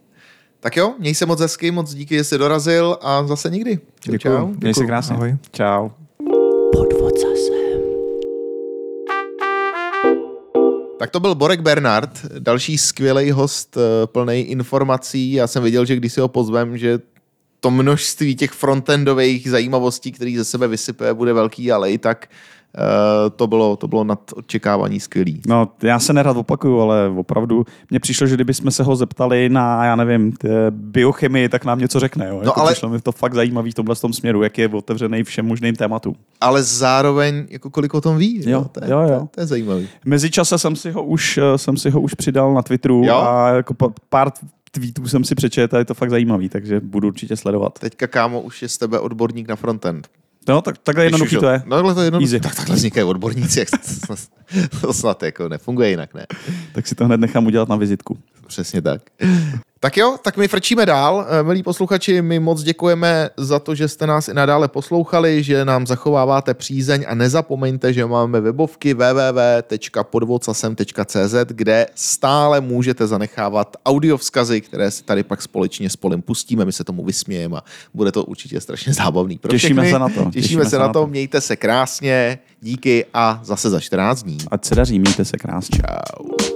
Tak jo, měj se moc hezky, moc díky, že jsi dorazil a zase nikdy. Čau, Děkuju. čau. Měj se krásně. ahoj. Čau. Podvod zase. Tak to byl Borek Bernard, další skvělý host, eh, plný informací. Já jsem věděl, že když si ho pozvem, že to množství těch frontendových zajímavostí, který ze sebe vysype, bude velký, ale i tak eh, to bylo, to bylo nad očekávání skvělý. No, já se nerad opakuju, ale opravdu mně přišlo, že kdybychom se ho zeptali na, já nevím, biochemii, tak nám něco řekne. Jo? Jako ale- Přišlo mi to fakt zajímavý v tomhle tom směru, jak je otevřený všem možným tématům. Ale zároveň, jako kolik o tom ví. Jo, to, je, jo, jo. To, je, to je zajímavý. Mezičase jsem si ho už, eh, jsem si ho už přidal na Twitteru Jo? a jako pár tweetů jsem si přečetl a je to fakt zajímavý, takže budu určitě sledovat. Teďka, kámo, už je z tebe odborník na frontend. No, tak, takhle jednoduchý to je. No, takhle to je jednoduchý. Tak, takhle vznikají odborníci, jak to, to snad jako nefunguje jinak, ne? Tak si to hned nechám udělat na vizitku. Přesně tak. Tak jo, tak my frčíme dál. Eh, Milí posluchači, my moc děkujeme za to, že jste nás i nadále poslouchali, že nám zachováváte přízeň a nezapomeňte, že máme webovky www.podvodcasem.cz, kde stále můžete zanechávat audiovzkazy, které si tady pak společně s Polem pustíme, my se tomu vysmějeme a bude to určitě strašně zábavný. Pro Těšíme všechny. se na to, Těšíme, se na to, mějte se krásně, díky a zase za 14 dní. Ať se daří, mějte se krásně. Čau.